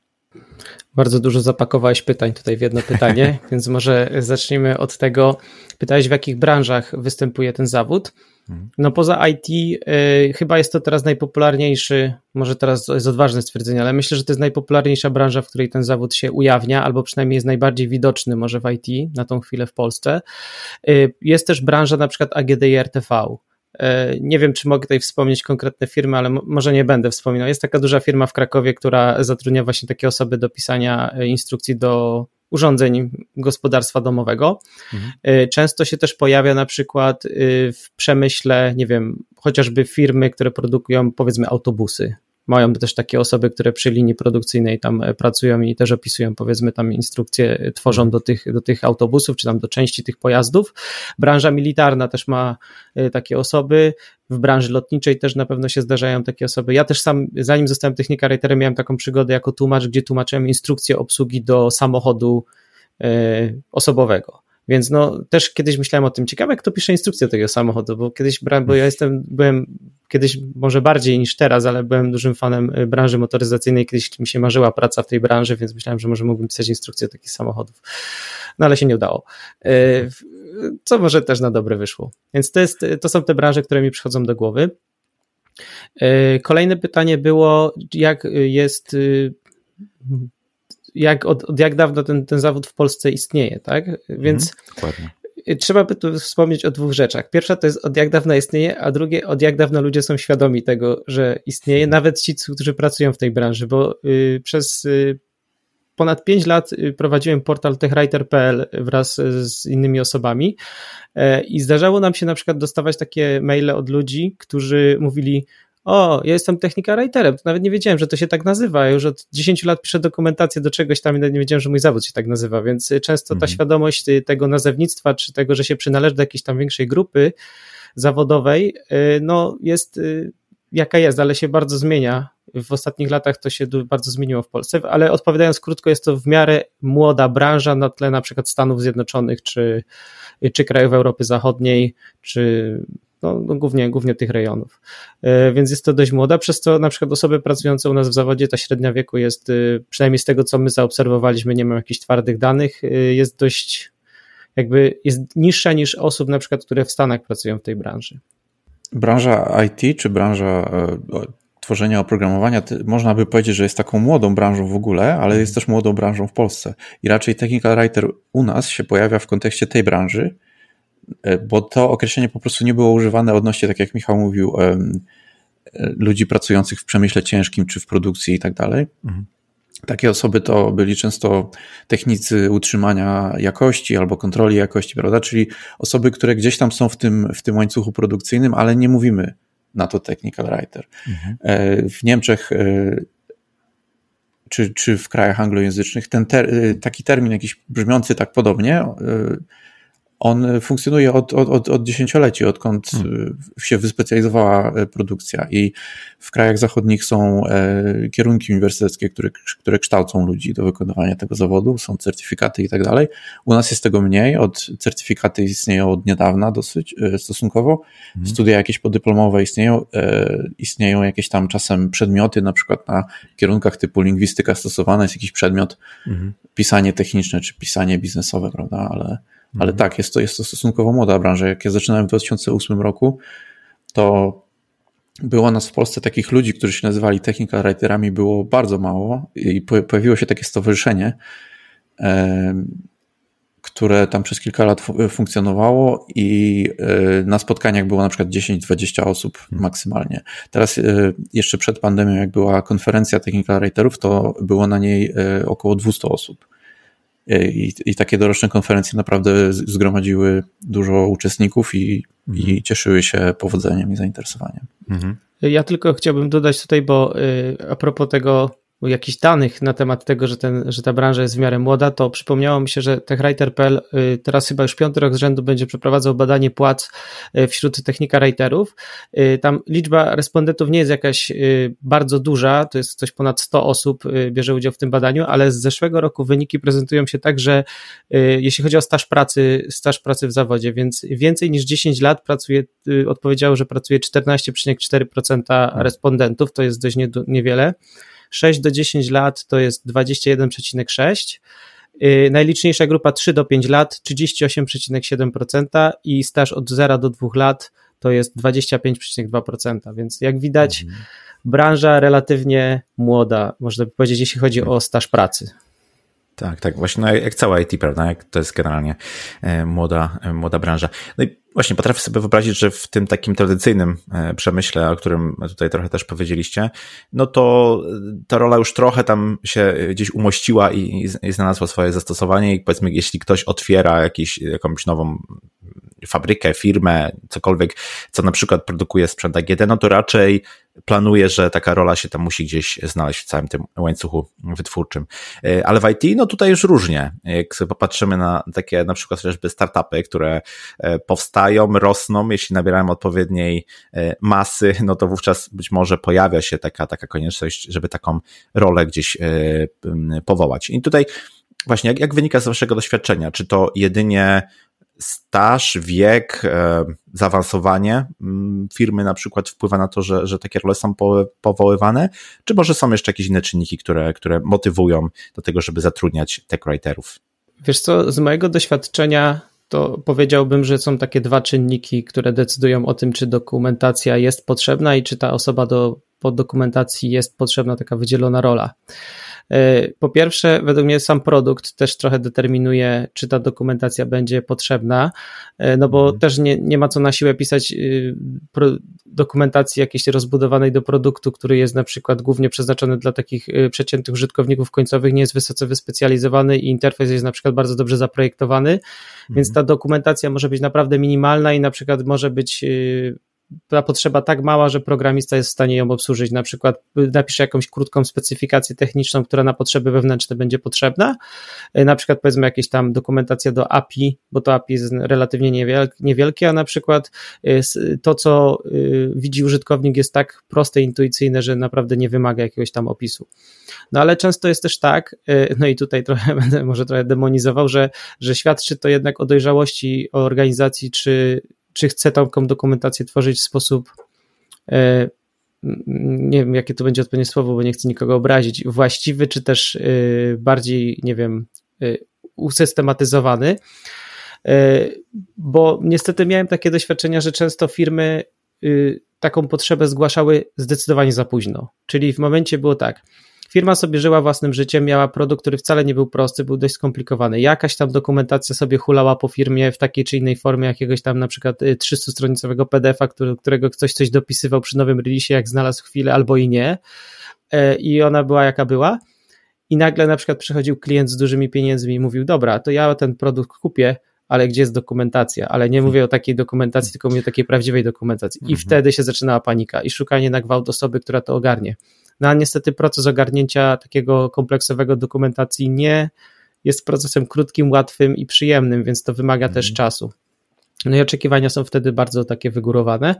Bardzo dużo zapakowałeś pytań tutaj w jedno pytanie, więc może zacznijmy od tego. Pytałeś, w jakich branżach występuje ten zawód. No poza IT y, chyba jest to teraz najpopularniejszy, może teraz jest odważne stwierdzenie, ale myślę, że to jest najpopularniejsza branża, w której ten zawód się ujawnia, albo przynajmniej jest najbardziej widoczny może w IT na tą chwilę w Polsce. Y, jest też branża na przykład AGD i RTV. Y, nie wiem, czy mogę tutaj wspomnieć konkretne firmy, ale może nie będę wspominał. Jest taka duża firma w Krakowie, która zatrudnia właśnie takie osoby do pisania instrukcji do urządzeń gospodarstwa domowego. Mhm. Y, często się też pojawia na przykład y, w przemyśle, nie wiem, chociażby firmy, które produkują powiedzmy autobusy mają też takie osoby, które przy linii produkcyjnej tam e, pracują i też opisują, powiedzmy, tam instrukcje, e, tworzą do tych, do tych autobusów, czy tam do części tych pojazdów. Branża militarna też ma e, takie osoby. W branży lotniczej też na pewno się zdarzają takie osoby. Ja też sam, zanim zostałem technika writerem, miałem taką przygodę jako tłumacz, gdzie tłumaczyłem instrukcję obsługi do samochodu osobowego. Więc no, też kiedyś myślałem o tym, ciekawe kto pisze instrukcję tego samochodu, bo kiedyś brałem, bo ja jestem, byłem kiedyś może bardziej niż teraz, ale byłem dużym fanem y, branży motoryzacyjnej, kiedyś mi się marzyła praca w tej branży, więc myślałem, że może mógłbym pisać instrukcję do takich samochodów. No ale się nie udało. Y, co może też na dobre wyszło. Więc to, jest, to są te branże, które mi przychodzą do głowy. Y, kolejne pytanie było, jak jest jak, od, od jak dawno ten, ten zawód w Polsce istnieje, tak? Więc mhm, trzeba by tu wspomnieć o dwóch rzeczach. Pierwsza to jest od jak dawna istnieje, a drugie od jak dawna ludzie są świadomi tego, że istnieje, nawet ci, którzy pracują w tej branży, bo y, przez y, ponad 5 lat y, prowadziłem portal techwriter.pl wraz z innymi osobami e, i zdarzało nam się na przykład dostawać takie maile od ludzi, którzy mówili o, ja jestem technika writerem, to nawet nie wiedziałem, że to się tak nazywa. Ja już od 10 lat piszę dokumentację do czegoś tam i nawet nie wiedziałem, że mój zawód się tak nazywa, więc y, często ta mhm. świadomość y, tego nazewnictwa, czy tego, że się przynależy do jakiejś tam większej grupy zawodowej, y, no jest jaka jest, ale się bardzo zmienia. W ostatnich latach to się bardzo zmieniło w Polsce, ale odpowiadając krótko, jest to w miarę młoda branża na tle na przykład Stanów Zjednoczonych, czy, czy krajów Europy Zachodniej, czy no, no głównie, głównie tych rejonów. E, więc jest to dość młoda, przez co na przykład osoby pracujące u nas w zawodzie, ta średnia wieku jest, e, przynajmniej z tego, co my zaobserwowaliśmy, nie mam jakichś twardych danych, e, jest dość jakby jest niższa niż osób na przykład, które w Stanach pracują w tej branży. Branża IT czy branża tworzenia oprogramowania, można by powiedzieć, że jest taką młodą branżą w ogóle, ale jest też młodą branżą w Polsce. I raczej technical writer u nas się pojawia w kontekście tej branży, bo to określenie po prostu nie było używane odnośnie, tak jak Michał mówił, e, ludzi pracujących w przemyśle ciężkim czy w produkcji i tak dalej. Mhm. Takie osoby to byli często technicy utrzymania jakości albo kontroli jakości, prawda? Czyli osoby, które gdzieś tam są w tym, w tym łańcuchu produkcyjnym, ale nie mówimy na to technical writer. Mhm. E, w Niemczech czy, czy w krajach anglojęzycznych ten ter, taki termin jakiś brzmiący tak podobnie on funkcjonuje od, od, od, od dziesięcioleci, odkąd hmm. się wyspecjalizowała e, produkcja i w krajach zachodnich są e, kierunki uniwersyteckie, które, które kształcą ludzi do wykonywania tego zawodu, są certyfikaty i tak dalej. U nas jest tego mniej, od certyfikaty istnieją od niedawna dosyć e, stosunkowo, hmm. studia jakieś podyplomowe istnieją, istnieją jakieś tam czasem przedmioty, na przykład na kierunkach typu lingwistyka stosowana jest jakiś przedmiot, hmm. pisanie techniczne czy pisanie biznesowe, prawda, ale ale mhm. tak, jest to, jest to stosunkowo młoda branża. Jak ja zaczynałem w 2008 roku, to było nas w Polsce takich ludzi, którzy się nazywali technical writerami, było bardzo mało i pojawiło się takie stowarzyszenie, które tam przez kilka lat funkcjonowało i e, na spotkaniach było na przykład 10-20 osób mhm. maksymalnie. Teraz e, jeszcze przed pandemią, jak była konferencja technical writerów, to było na niej e, około 200 osób. I, I, takie doroczne konferencje naprawdę zgromadziły dużo uczestników i, mhm. i cieszyły się powodzeniem i zainteresowaniem. Mhm. Ja tylko chciałbym dodać tutaj, bo y, a propos tego jakichś danych na temat tego, że, ten, że ta branża jest w miarę młoda, to przypomniało mi się, że TechWriter.pl y, teraz chyba już piąty rok z rzędu będzie przeprowadzał badanie płac y, wśród technika writerów. Y, tam liczba respondentów nie jest jakaś bardzo duża, to jest coś ponad 100 osób bierze udział w tym badaniu, ale z zeszłego roku wyniki prezentują się tak, że jeśli chodzi o staż pracy, staż pracy w zawodzie, więc więcej niż 10 lat pracuje, odpowiedziało, że pracuje 14,4% respondentów, to jest dość niewiele. 6 do 10 lat to jest 21,6%. Y, najliczniejsza grupa 3 do 5 lat 38,7% i staż od 0 do 2 lat to jest 25,2%. Więc jak widać, mhm. branża relatywnie młoda, można by powiedzieć, jeśli chodzi o staż pracy. Tak, tak, właśnie no jak cała IT, prawda? Jak to jest generalnie e, młoda, e, młoda branża. No i właśnie potrafię sobie wyobrazić, że w tym takim tradycyjnym e, przemyśle, o którym tutaj trochę też powiedzieliście, no to ta rola już trochę tam się gdzieś umościła i, i znalazła swoje zastosowanie i powiedzmy, jeśli ktoś otwiera jakiś, jakąś nową fabrykę, firmę, cokolwiek, co na przykład produkuje sprzęt AGD, no to raczej planuję, że taka rola się tam musi gdzieś znaleźć w całym tym łańcuchu wytwórczym. E, ale w IT, no tutaj już różnie. Jak sobie popatrzymy na takie na przykład chociażby startupy, które e, powstają, rosną, jeśli nabierają odpowiedniej e, masy, no to wówczas być może pojawia się taka, taka konieczność, żeby taką rolę gdzieś powołać. I tutaj właśnie, jak, jak wynika z waszego doświadczenia? Czy to jedynie staż, wiek, e, zaawansowanie mm, firmy na przykład wpływa na to, że, że takie role są powoływane, czy może są jeszcze jakieś inne czynniki, które, które motywują do tego, żeby zatrudniać tech writerów? Wiesz co, z mojego doświadczenia to powiedziałbym, że są takie dwa czynniki, które decydują o tym, czy dokumentacja jest potrzebna i czy ta osoba do pod dokumentacji jest potrzebna taka wydzielona rola. E, po pierwsze, według mnie sam produkt też trochę determinuje, czy ta dokumentacja będzie potrzebna, e, no bo mhm. też nie, nie ma co na siłę pisać y, dokumentacji jakiejś rozbudowanej do produktu, który jest na przykład głównie przeznaczony dla takich y, przeciętnych użytkowników końcowych, nie jest wysoce wyspecjalizowany i interfejs jest na przykład bardzo dobrze zaprojektowany, więc mhm. ta dokumentacja może być naprawdę minimalna i na przykład może być y, ta potrzeba tak mała, że programista jest w stanie ją obsłużyć. Na przykład napisze jakąś krótką specyfikację techniczną, która na potrzeby wewnętrzne będzie potrzebna. E, na przykład powiedzmy jakieś tam dokumentacja do API, bo to API jest relatywnie niewielkie, a na przykład e, to, co widzi użytkownik jest tak proste, intuicyjne, że naprawdę nie wymaga jakiegoś tam opisu. No ale często jest też tak, no i tutaj trochę będę może trochę demonizował, że, że świadczy to jednak o dojrzałości organizacji, czy czy chcę taką dokumentację tworzyć w sposób e, nie wiem, jakie to będzie odpowiednie słowo, bo nie chcę nikogo obrazić, właściwy, czy też e, bardziej, nie wiem, e, usystematyzowany, bo niestety miałem takie doświadczenia, że często firmy taką potrzebę zgłaszały zdecydowanie za późno. Czyli w momencie było tak, Firma sobie żyła własnym życiem, miała produkt, który wcale nie był prosty, był dość skomplikowany. Jakaś tam dokumentacja sobie hulała po firmie w takiej czy innej formie, jakiegoś tam na przykład 300-stronicowego y, PDF-a, który, którego ktoś coś dopisywał przy nowym release, jak znalazł chwilę albo i nie. E, I ona była jaka była. I nagle na przykład przychodził klient z dużymi pieniędzmi i mówił: Dobra, to ja ten produkt kupię, ale gdzie jest dokumentacja? Ale nie mówię o takiej dokumentacji, tylko mówię o takiej prawdziwej dokumentacji. I mhm. wtedy się zaczynała panika i szukanie na gwałt osoby, która to ogarnie. No a niestety proces ogarnięcia takiego kompleksowego dokumentacji nie jest procesem krótkim, łatwym i przyjemnym, więc to wymaga też mhm. czasu. No i oczekiwania są wtedy bardzo takie wygórowane.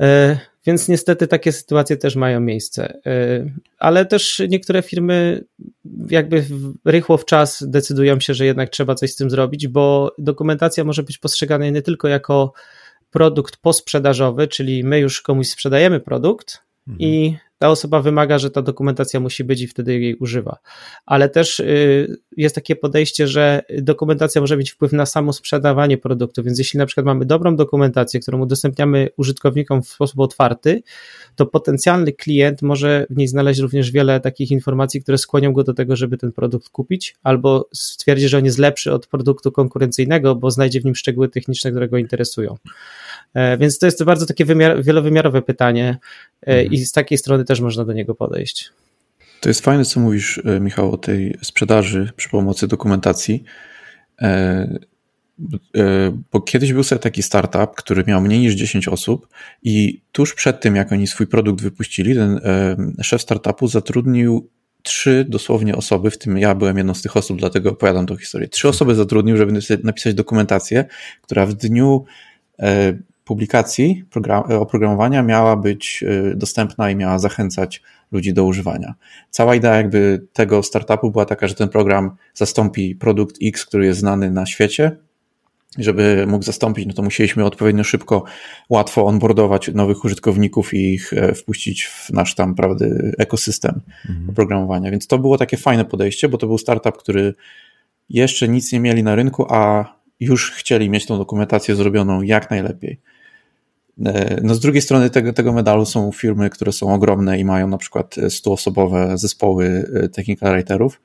E, więc niestety takie sytuacje też mają miejsce. E, ale też niektóre firmy jakby rychło w czas decydują się, że jednak trzeba coś z tym zrobić, bo dokumentacja może być postrzegana nie tylko jako produkt posprzedażowy, czyli my już komuś sprzedajemy produkt mhm. i ta osoba wymaga, że ta dokumentacja musi być i wtedy jej używa. Ale też y, jest takie podejście, że dokumentacja może mieć wpływ na samo sprzedawanie produktu, więc jeśli na przykład mamy dobrą dokumentację, którą udostępniamy użytkownikom w sposób otwarty, to potencjalny klient może w niej znaleźć również wiele takich informacji, które skłonią go do tego, żeby ten produkt kupić, albo stwierdzi, że on jest lepszy od produktu konkurencyjnego, bo znajdzie w nim szczegóły techniczne, które go interesują. E, więc to jest bardzo takie wymiar, wielowymiarowe pytanie e, mhm. i z takiej strony też można do niego podejść. To jest fajne, co mówisz, e, Michał, o tej sprzedaży przy pomocy dokumentacji. Bo kiedyś był sobie taki startup, który miał mniej niż 10 osób, i tuż przed tym, jak oni swój produkt wypuścili, ten szef startupu zatrudnił trzy dosłownie osoby, w tym ja byłem jedną z tych osób, dlatego opowiadam tą historię. Trzy osoby zatrudnił, żeby napisać dokumentację, która w dniu publikacji oprogramowania miała być y, dostępna i miała zachęcać ludzi do używania. Cała idea jakby tego startupu była taka, że ten program zastąpi produkt X, który jest znany na świecie. Żeby mógł zastąpić, no to musieliśmy odpowiednio szybko, łatwo onboardować nowych użytkowników i ich e, wpuścić w nasz tam, prawda, ekosystem mhm. oprogramowania. Więc to było takie fajne podejście, bo to był startup, który jeszcze nic nie mieli na rynku, a już chcieli mieć tą dokumentację zrobioną jak najlepiej. E, no z drugiej strony tego, tego medalu są firmy, które są ogromne i mają na przykład 100-osobowe zespoły e, technical writerów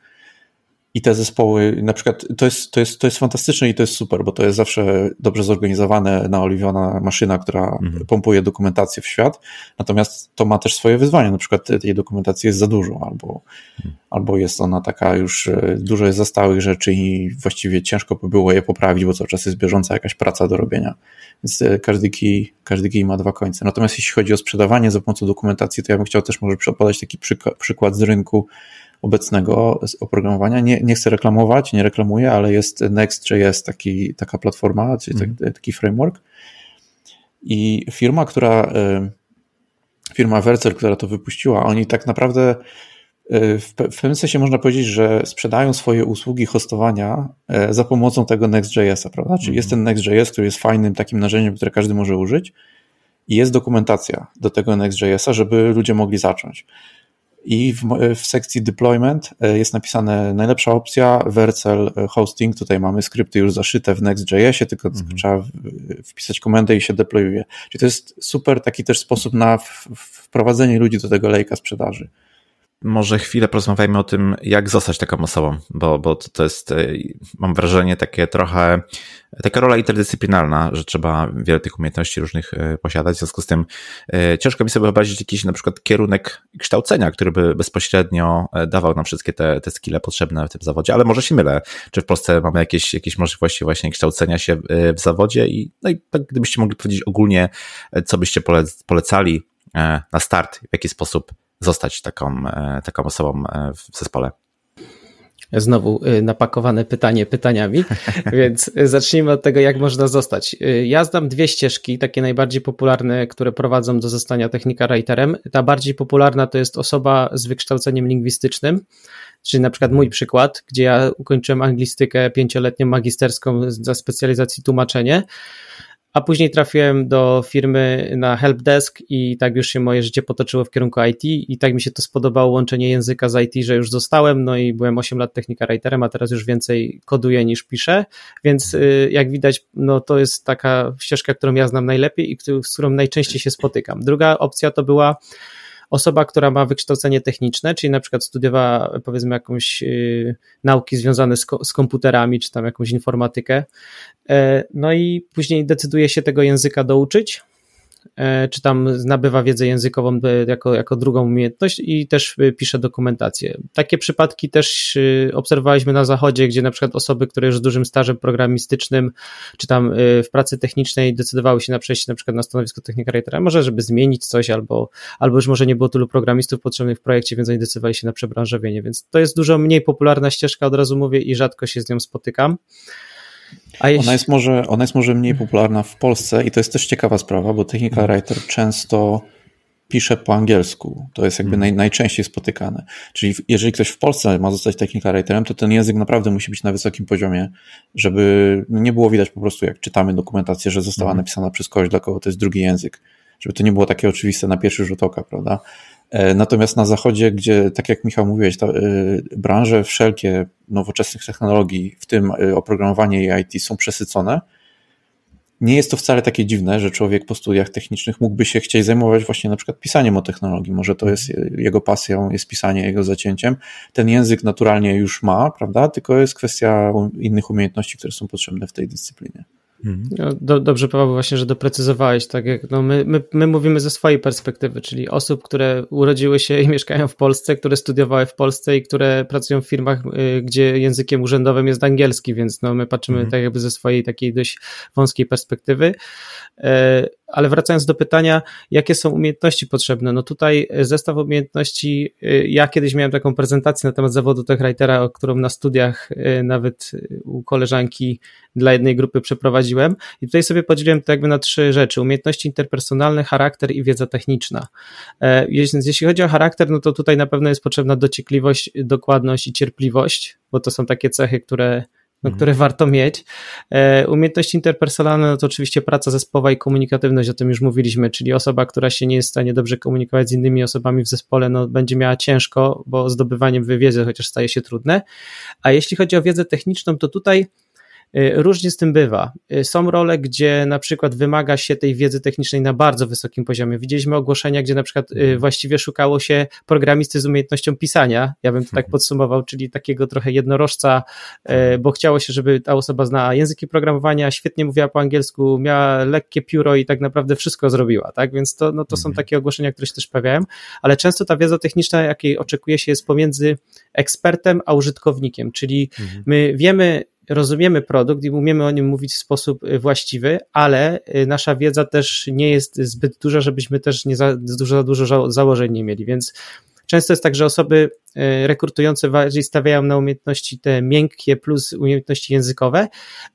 i te zespoły, na przykład to jest, to, jest, to jest fantastyczne i to jest super, bo to jest zawsze dobrze zorganizowane, naoliwiona maszyna, która mhm. pompuje dokumentację w świat, natomiast to ma też swoje wyzwania, na przykład tej dokumentacji jest za dużo, albo, mhm. albo jest ona taka już, e, dużo jest zastałych rzeczy i właściwie ciężko by było je poprawić, bo cały czas jest bieżąca jakaś praca do robienia, więc e, każdy kij, każdy kij ma dwa końce. Natomiast jeśli chodzi o sprzedawanie za pomocą dokumentacji, to ja bym chciał też może podać taki przykład z rynku, obecnego oprogramowania. Nie, nie chcę reklamować, nie reklamuję, ale jest Next.js, taki, taka platforma, czyli mm. taki framework. I firma, która, e, firma Vercel, która to wypuściła, oni tak naprawdę e, w, pewnym sensie można powiedzieć, że sprzedają swoje usługi hostowania e, za pomocą tego Next.jsa, prawda? Czyli jest ten Next.js, który jest fajnym takim narzędziem, które każdy może użyć i jest dokumentacja do tego Next.jsa, żeby ludzie mogli zacząć i w, w, sekcji deployment e, jest napisane najlepsza opcja Vercel e, Hosting. Tutaj mamy skrypty już zaszyte w Next.jsie, tylko mm -hmm. trzeba wpisać komendę i się deployuje. Czyli to jest super taki też sposób na wprowadzenie ludzi do tego lejka sprzedaży może chwilę porozmawiajmy o tym, jak zostać taką osobą, bo, bo to, to jest, e, mam wrażenie, takie trochę, taka rola interdyscyplinarna, że trzeba wiele tych umiejętności różnych e, posiadać. W związku z tym e, ciężko mi sobie wyobrazić jakiś na przykład kierunek kształcenia, który by bezpośrednio dawał nam wszystkie te, te skille potrzebne w tym zawodzie, ale może się mylę. Czy w Polsce mamy jakieś, jakieś możliwości właśnie kształcenia się w zawodzie i, no i tak gdybyście mogli powiedzieć ogólnie, co byście polecali na start, w jaki sposób zostać taką, e, taką osobą e, w zespole. Znowu e, napakowane pytanie pytaniami, więc zacznijmy od tego, jak można zostać. Ja znam dwie ścieżki, takie najbardziej popularne, które prowadzą do zostania technika writerem. Ta bardziej popularna to jest osoba z wykształceniem lingwistycznym, czyli na przykład mój przykład, gdzie ja ukończyłem anglistykę pięcioletnią magisterską za specjalizacji tłumaczenie a później trafiłem do firmy na helpdesk i tak już się moje życie potoczyło w kierunku IT i tak mi się to spodobało łączenie języka z IT, że już zostałem, no i byłem 8 lat technika writerem, a teraz już więcej koduję niż piszę, więc y, jak widać, no to jest taka ścieżka, którą ja znam najlepiej i z którą najczęściej się spotykam. Druga opcja to była osoba, która ma wykształcenie techniczne, czyli na przykład studiowała powiedzmy jakąś y, nauki związane z, z komputerami, czy tam jakąś informatykę, e, no i później decyduje się tego języka douczyć, czy tam nabywa wiedzę językową jako, jako drugą umiejętność i też e, pisze dokumentację. Takie przypadki też e, obserwowaliśmy na zachodzie, gdzie na przykład osoby, które już z dużym stażem programistycznym, czy tam w pracy technicznej decydowały się na przejście na przykład na stanowisko technika writera, może żeby zmienić coś, albo, albo już może nie było tylu programistów potrzebnych w projekcie, więc oni decydowali się na przebranżowienie, więc to jest dużo mniej popularna ścieżka, od razu mówię i rzadko się z nią spotykam. Jeśli... Ona, jest może, ona jest może mniej popularna w Polsce i to jest też ciekawa sprawa, bo technical mhm. writer często pisze po angielsku. To jest jakby hmm. naj, najczęściej spotykane. Czyli jeżeli ktoś w Polsce ma zostać technical writerem, to ten język naprawdę musi być na wysokim poziomie, żeby nie było widać po prostu, jak czytamy dokumentację, że została hmm. napisana przez kogoś, dla kogo to jest drugi język. Żeby to nie było takie oczywiste na pierwszy rzut oka, prawda? E, natomiast na zachodzie, gdzie, tak jak Michał mówiłeś, ta, y, branże wszelkie nowoczesnych technologii, w tym y, oprogramowanie i IT, są przesycone, nie jest to wcale takie dziwne, że człowiek po studiach technicznych mógłby się chcieć zajmować właśnie na przykład pisaniem o technologii. Może to jest jego pasją, jest pisanie jego zacięciem. Ten język naturalnie już ma, prawda? Tylko jest kwestia innych umiejętności, które są potrzebne w tej dyscyplinie. Mhm. No, do, dobrze, Paweł, właśnie, że doprecyzowałeś, tak jak no my, my, my mówimy ze swojej perspektywy, czyli osób, które urodziły się i mieszkają w Polsce, które studiowały w Polsce i które pracują w firmach, y, gdzie językiem urzędowym jest angielski, więc no my patrzymy mhm. tak jakby ze swojej takiej dość wąskiej perspektywy. E, ale wracając do pytania, jakie są umiejętności potrzebne? No tutaj zestaw umiejętności, y, ja kiedyś miałem taką prezentację na temat zawodu techwritera, którą na studiach nawet u koleżanki dla jednej grupy przeprowadziłem i tutaj sobie podzieliłem to jakby na trzy rzeczy. Umiejętności interpersonalne, charakter i wiedza techniczna. E, jeśli chodzi o charakter, no to tutaj na pewno jest potrzebna dociekliwość, dokładność i cierpliwość, bo to są takie cechy, które no, mhm. które warto mieć. E, umiejętności interpersonalne no to oczywiście praca zespołowa i komunikatywność, o tym już mówiliśmy, czyli osoba, która się nie jest w stanie dobrze komunikować z innymi osobami w zespole, no będzie miała ciężko, bo zdobywanie wiedzy chociaż staje się trudne. A jeśli chodzi o wiedzę techniczną, to tutaj różnie z tym bywa. Y, są role, gdzie na przykład wymaga się tej wiedzy technicznej na bardzo wysokim poziomie. Widzieliśmy ogłoszenia, gdzie na przykład y, właściwie szukało się programisty z umiejętnością pisania. Ja bym to tak mhm. podsumował, czyli takiego trochę jednorożca, bo chciało się, żeby ta osoba znała języki programowania, świetnie mówiła po angielsku, miała lekkie pióro i tak naprawdę wszystko zrobiła, tak? Więc to, no to są mhm. takie ogłoszenia, które się też pojawiają, ale często ta wiedza techniczna, jakiej oczekuje się, jest pomiędzy ekspertem a użytkownikiem, czyli mhm. my wiemy, rozumiemy produkt i umiemy o nim mówić w sposób y, właściwy, ale y, nasza wiedza też nie jest zbyt duża, żebyśmy też nie za dużo, za dużo założeń nie mieli, więc często jest tak, że osoby y, rekrutujące bardziej stawiają na umiejętności te miękkie plus umiejętności językowe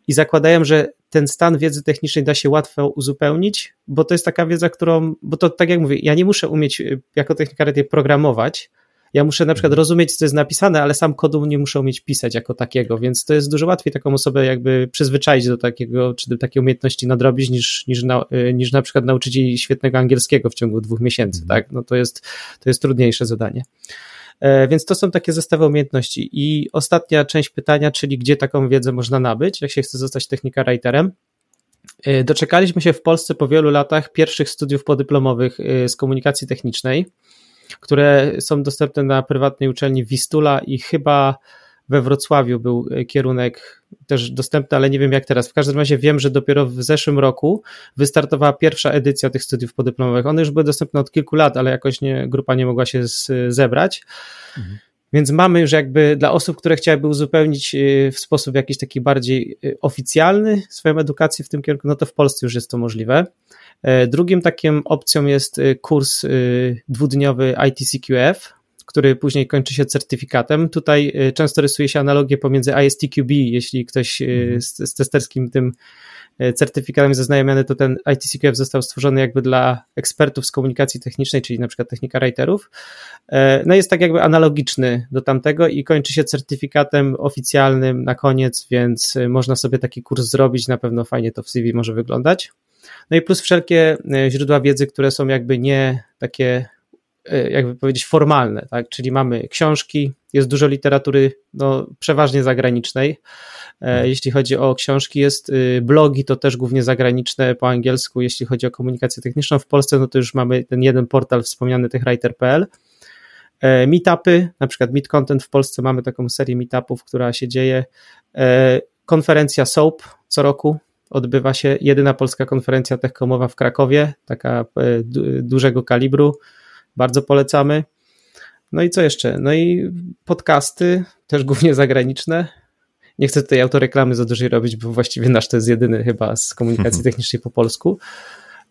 i zakładają, że ten stan wiedzy technicznej da się łatwo uzupełnić, bo to jest taka wiedza, którą, bo to tak jak mówię, ja nie muszę umieć jako technika programować, ja muszę na przykład mhm. rozumieć, co jest napisane, ale sam kodu nie muszę umieć pisać jako takiego, więc to jest dużo łatwiej taką osobę jakby przyzwyczaić do takiego, czy do takiej umiejętności nadrobić, niż, niż, na, y, niż na przykład nauczyć jej świetnego angielskiego w ciągu dwóch miesięcy, mhm. tak? No to jest, to jest trudniejsze zadanie. E, więc to są takie zestawy umiejętności. I ostatnia część pytania, czyli gdzie taką wiedzę można nabyć, jak się chce zostać technika writerem. E, doczekaliśmy się w Polsce po wielu latach pierwszych studiów podyplomowych e, z komunikacji technicznej które są dostępne na prywatnej uczelni Wistula i chyba we Wrocławiu był kierunek też dostępny, ale nie wiem jak teraz. W każdym razie wiem, że dopiero w zeszłym roku wystartowała pierwsza edycja tych studiów podyplomowych. One już były dostępne od kilku lat, ale jakoś nie, grupa nie mogła się z, zebrać. Mhm. Więc mamy już jakby dla osób, które chciałyby uzupełnić y, w sposób jakiś taki bardziej y, oficjalny swoją edukację w tym kierunku, no to w Polsce już jest to możliwe. E, drugim takim opcją jest y, kurs dwudniowy ITCQF, który później kończy się certyfikatem. Tutaj y, często rysuje się analogię pomiędzy ISTQB, jeśli ktoś mhm. z, z testerskim tym certyfikatem jest zaznajomiony, to ten ITCQF został stworzony jakby dla ekspertów z komunikacji technicznej, czyli na przykład technika writerów. E, no jest tak jakby analogiczny do tamtego i kończy się certyfikatem oficjalnym na koniec, więc można sobie taki kurs zrobić, na pewno fajnie to w CV może wyglądać. No i plus wszelkie źródła wiedzy, które są jakby nie takie, jakby powiedzieć, formalne, tak? Czyli mamy książki, jest dużo literatury, no, przeważnie zagranicznej. E, mhm. Jeśli chodzi o książki, jest y, blogi, to też głównie zagraniczne po angielsku. Jeśli chodzi o komunikację techniczną w Polsce, no to już mamy ten jeden portal wspomniany techwriter.pl. Meetupy, na przykład Meet Content w Polsce mamy taką serię meetupów, która się dzieje. Konferencja SOAP co roku, odbywa się jedyna polska konferencja techkomowa w Krakowie, taka e, dużego kalibru. Bardzo polecamy. No i co jeszcze? No i podcasty, też głównie zagraniczne. Nie chcę tutaj autoreklamy za dużej robić, bo właściwie nasz to jest jedyny chyba z komunikacji technicznej po polsku.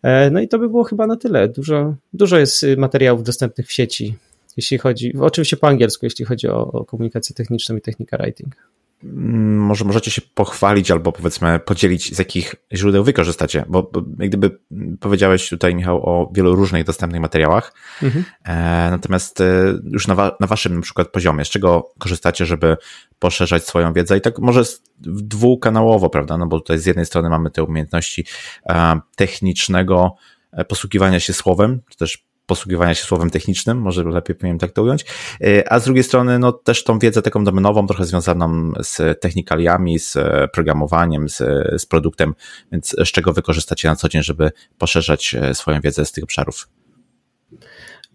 E, no i to by było chyba na tyle. Dużo, dużo jest y, materiałów dostępnych w sieci, jeśli chodzi, oczywiście po angielsku, jeśli chodzi o, o komunikację techniczną i technika writing. Mm, może możecie się pochwalić albo powiedzmy podzielić, z jakich źródeł wykorzystacie, bo, bo jak gdyby powiedziałeś tutaj, Michał, o wielu różnych dostępnych materiałach, mhm. e, natomiast e, już na, wa na waszym na przykład poziomie, z czego korzystacie, żeby poszerzać swoją wiedzę? I tak może dwukanałowo, prawda, no bo tutaj z jednej strony mamy te umiejętności e, technicznego e, posługiwania się słowem, czy też posługiwania się słowem technicznym, może lepiej powinienem tak to ująć, e, a z drugiej strony no też tą wiedzę taką domenową, trochę związaną z technikaliami, z programowaniem, z, z produktem, więc z czego wykorzystacie na co dzień, żeby poszerzać e, swoją wiedzę z tych obszarów?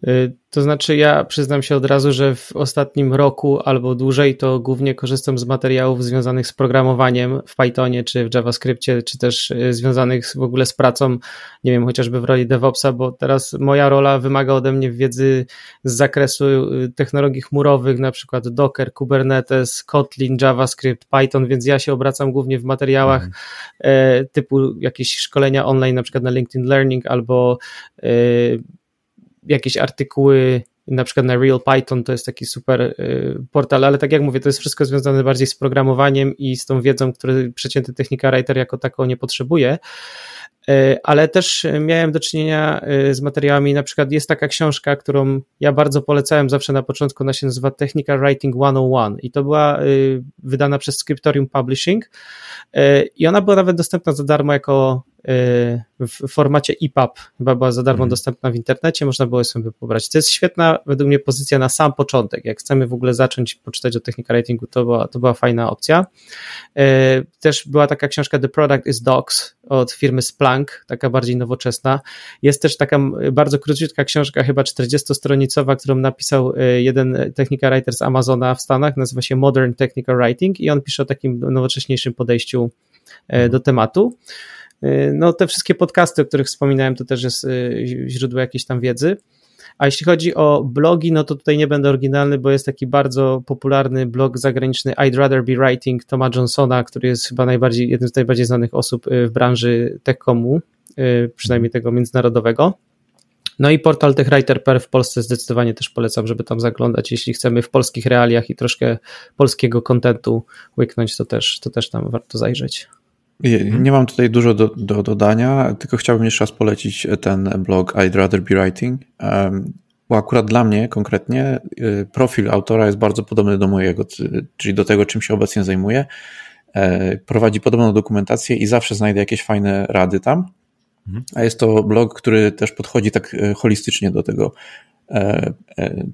Y, to znaczy, ja przyznam się od razu, że w ostatnim roku albo dłużej to głównie korzystam z materiałów związanych z programowaniem w Pythonie czy w JavaScriptie, czy też y, związanych w ogóle z pracą, nie wiem, chociażby w roli DevOpsa, bo teraz moja rola wymaga ode mnie wiedzy z zakresu y, technologii chmurowych, na przykład Docker, Kubernetes, Kotlin, JavaScript, Python, więc ja się obracam głównie w materiałach mhm. typu jakieś szkolenia online, na przykład na LinkedIn Learning albo jakieś artykuły na przykład na Real Python to jest taki super y, portal, ale tak jak mówię, to jest wszystko związane bardziej z programowaniem i z tą wiedzą, której przeciętny technika writer jako taką nie potrzebuje. Y, ale też miałem do czynienia y, z materiałami, na przykład jest taka książka, którą ja bardzo polecałem zawsze na początku, ona się nazywa Technical Writing 101 i to była wydana przez Scriptorium Publishing i ona była nawet dostępna za darmo jako w formacie EPUB, chyba była za darmo mhm. dostępna w internecie, można było sobie pobrać. To jest świetna według mnie pozycja na sam początek. Jak chcemy w ogóle zacząć poczytać o technika ratingu, to była, to była fajna opcja. Też była taka książka The Product is Docs od firmy Splunk, taka bardziej nowoczesna. Jest też taka bardzo króciutka książka, chyba 40-stronicowa, którą napisał jeden technika writer z Amazona w Stanach, nazywa się Modern Technical Writing i on pisze o takim nowocześniejszym podejściu do tematu. E, no, te wszystkie podcasty, o których wspominałem, to też jest e, źródło jakiejś tam wiedzy. A jeśli chodzi o blogi, no to tutaj nie będę oryginalny, bo jest taki bardzo popularny blog zagraniczny I'd Rather Be Writing Toma Johnsona, który jest chyba najbardziej, jednym z najbardziej znanych osób w branży techcomu, przynajmniej tego międzynarodowego. No i portal TechWriter.pl w Polsce zdecydowanie też polecam, żeby tam zaglądać. Jeśli chcemy w polskich realiach i troszkę polskiego kontentu łyknąć, to też, to też tam warto zajrzeć. Nie mam tutaj dużo do, do dodania, tylko chciałbym jeszcze raz polecić ten blog I'd Rather Be Writing, bo akurat dla mnie konkretnie y, profil autora jest bardzo podobny do mojego, czyli do tego, czym się obecnie zajmuję. E, prowadzi podobną dokumentację i zawsze znajdę jakieś fajne rady tam. Mhm. A jest to blog, który też podchodzi tak e, holistycznie do tego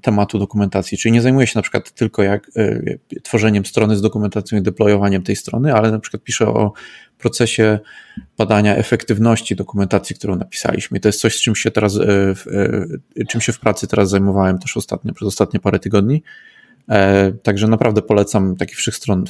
tematu dokumentacji, czyli nie zajmuje się na przykład tylko jak tworzeniem strony z dokumentacją i deployowaniem tej strony, ale na przykład pisze o procesie badania efektywności dokumentacji, którą napisaliśmy. I to jest coś, z czym się teraz, czym się w pracy teraz zajmowałem też ostatnio, przez ostatnie parę tygodni E, także naprawdę polecam takie wszechstron,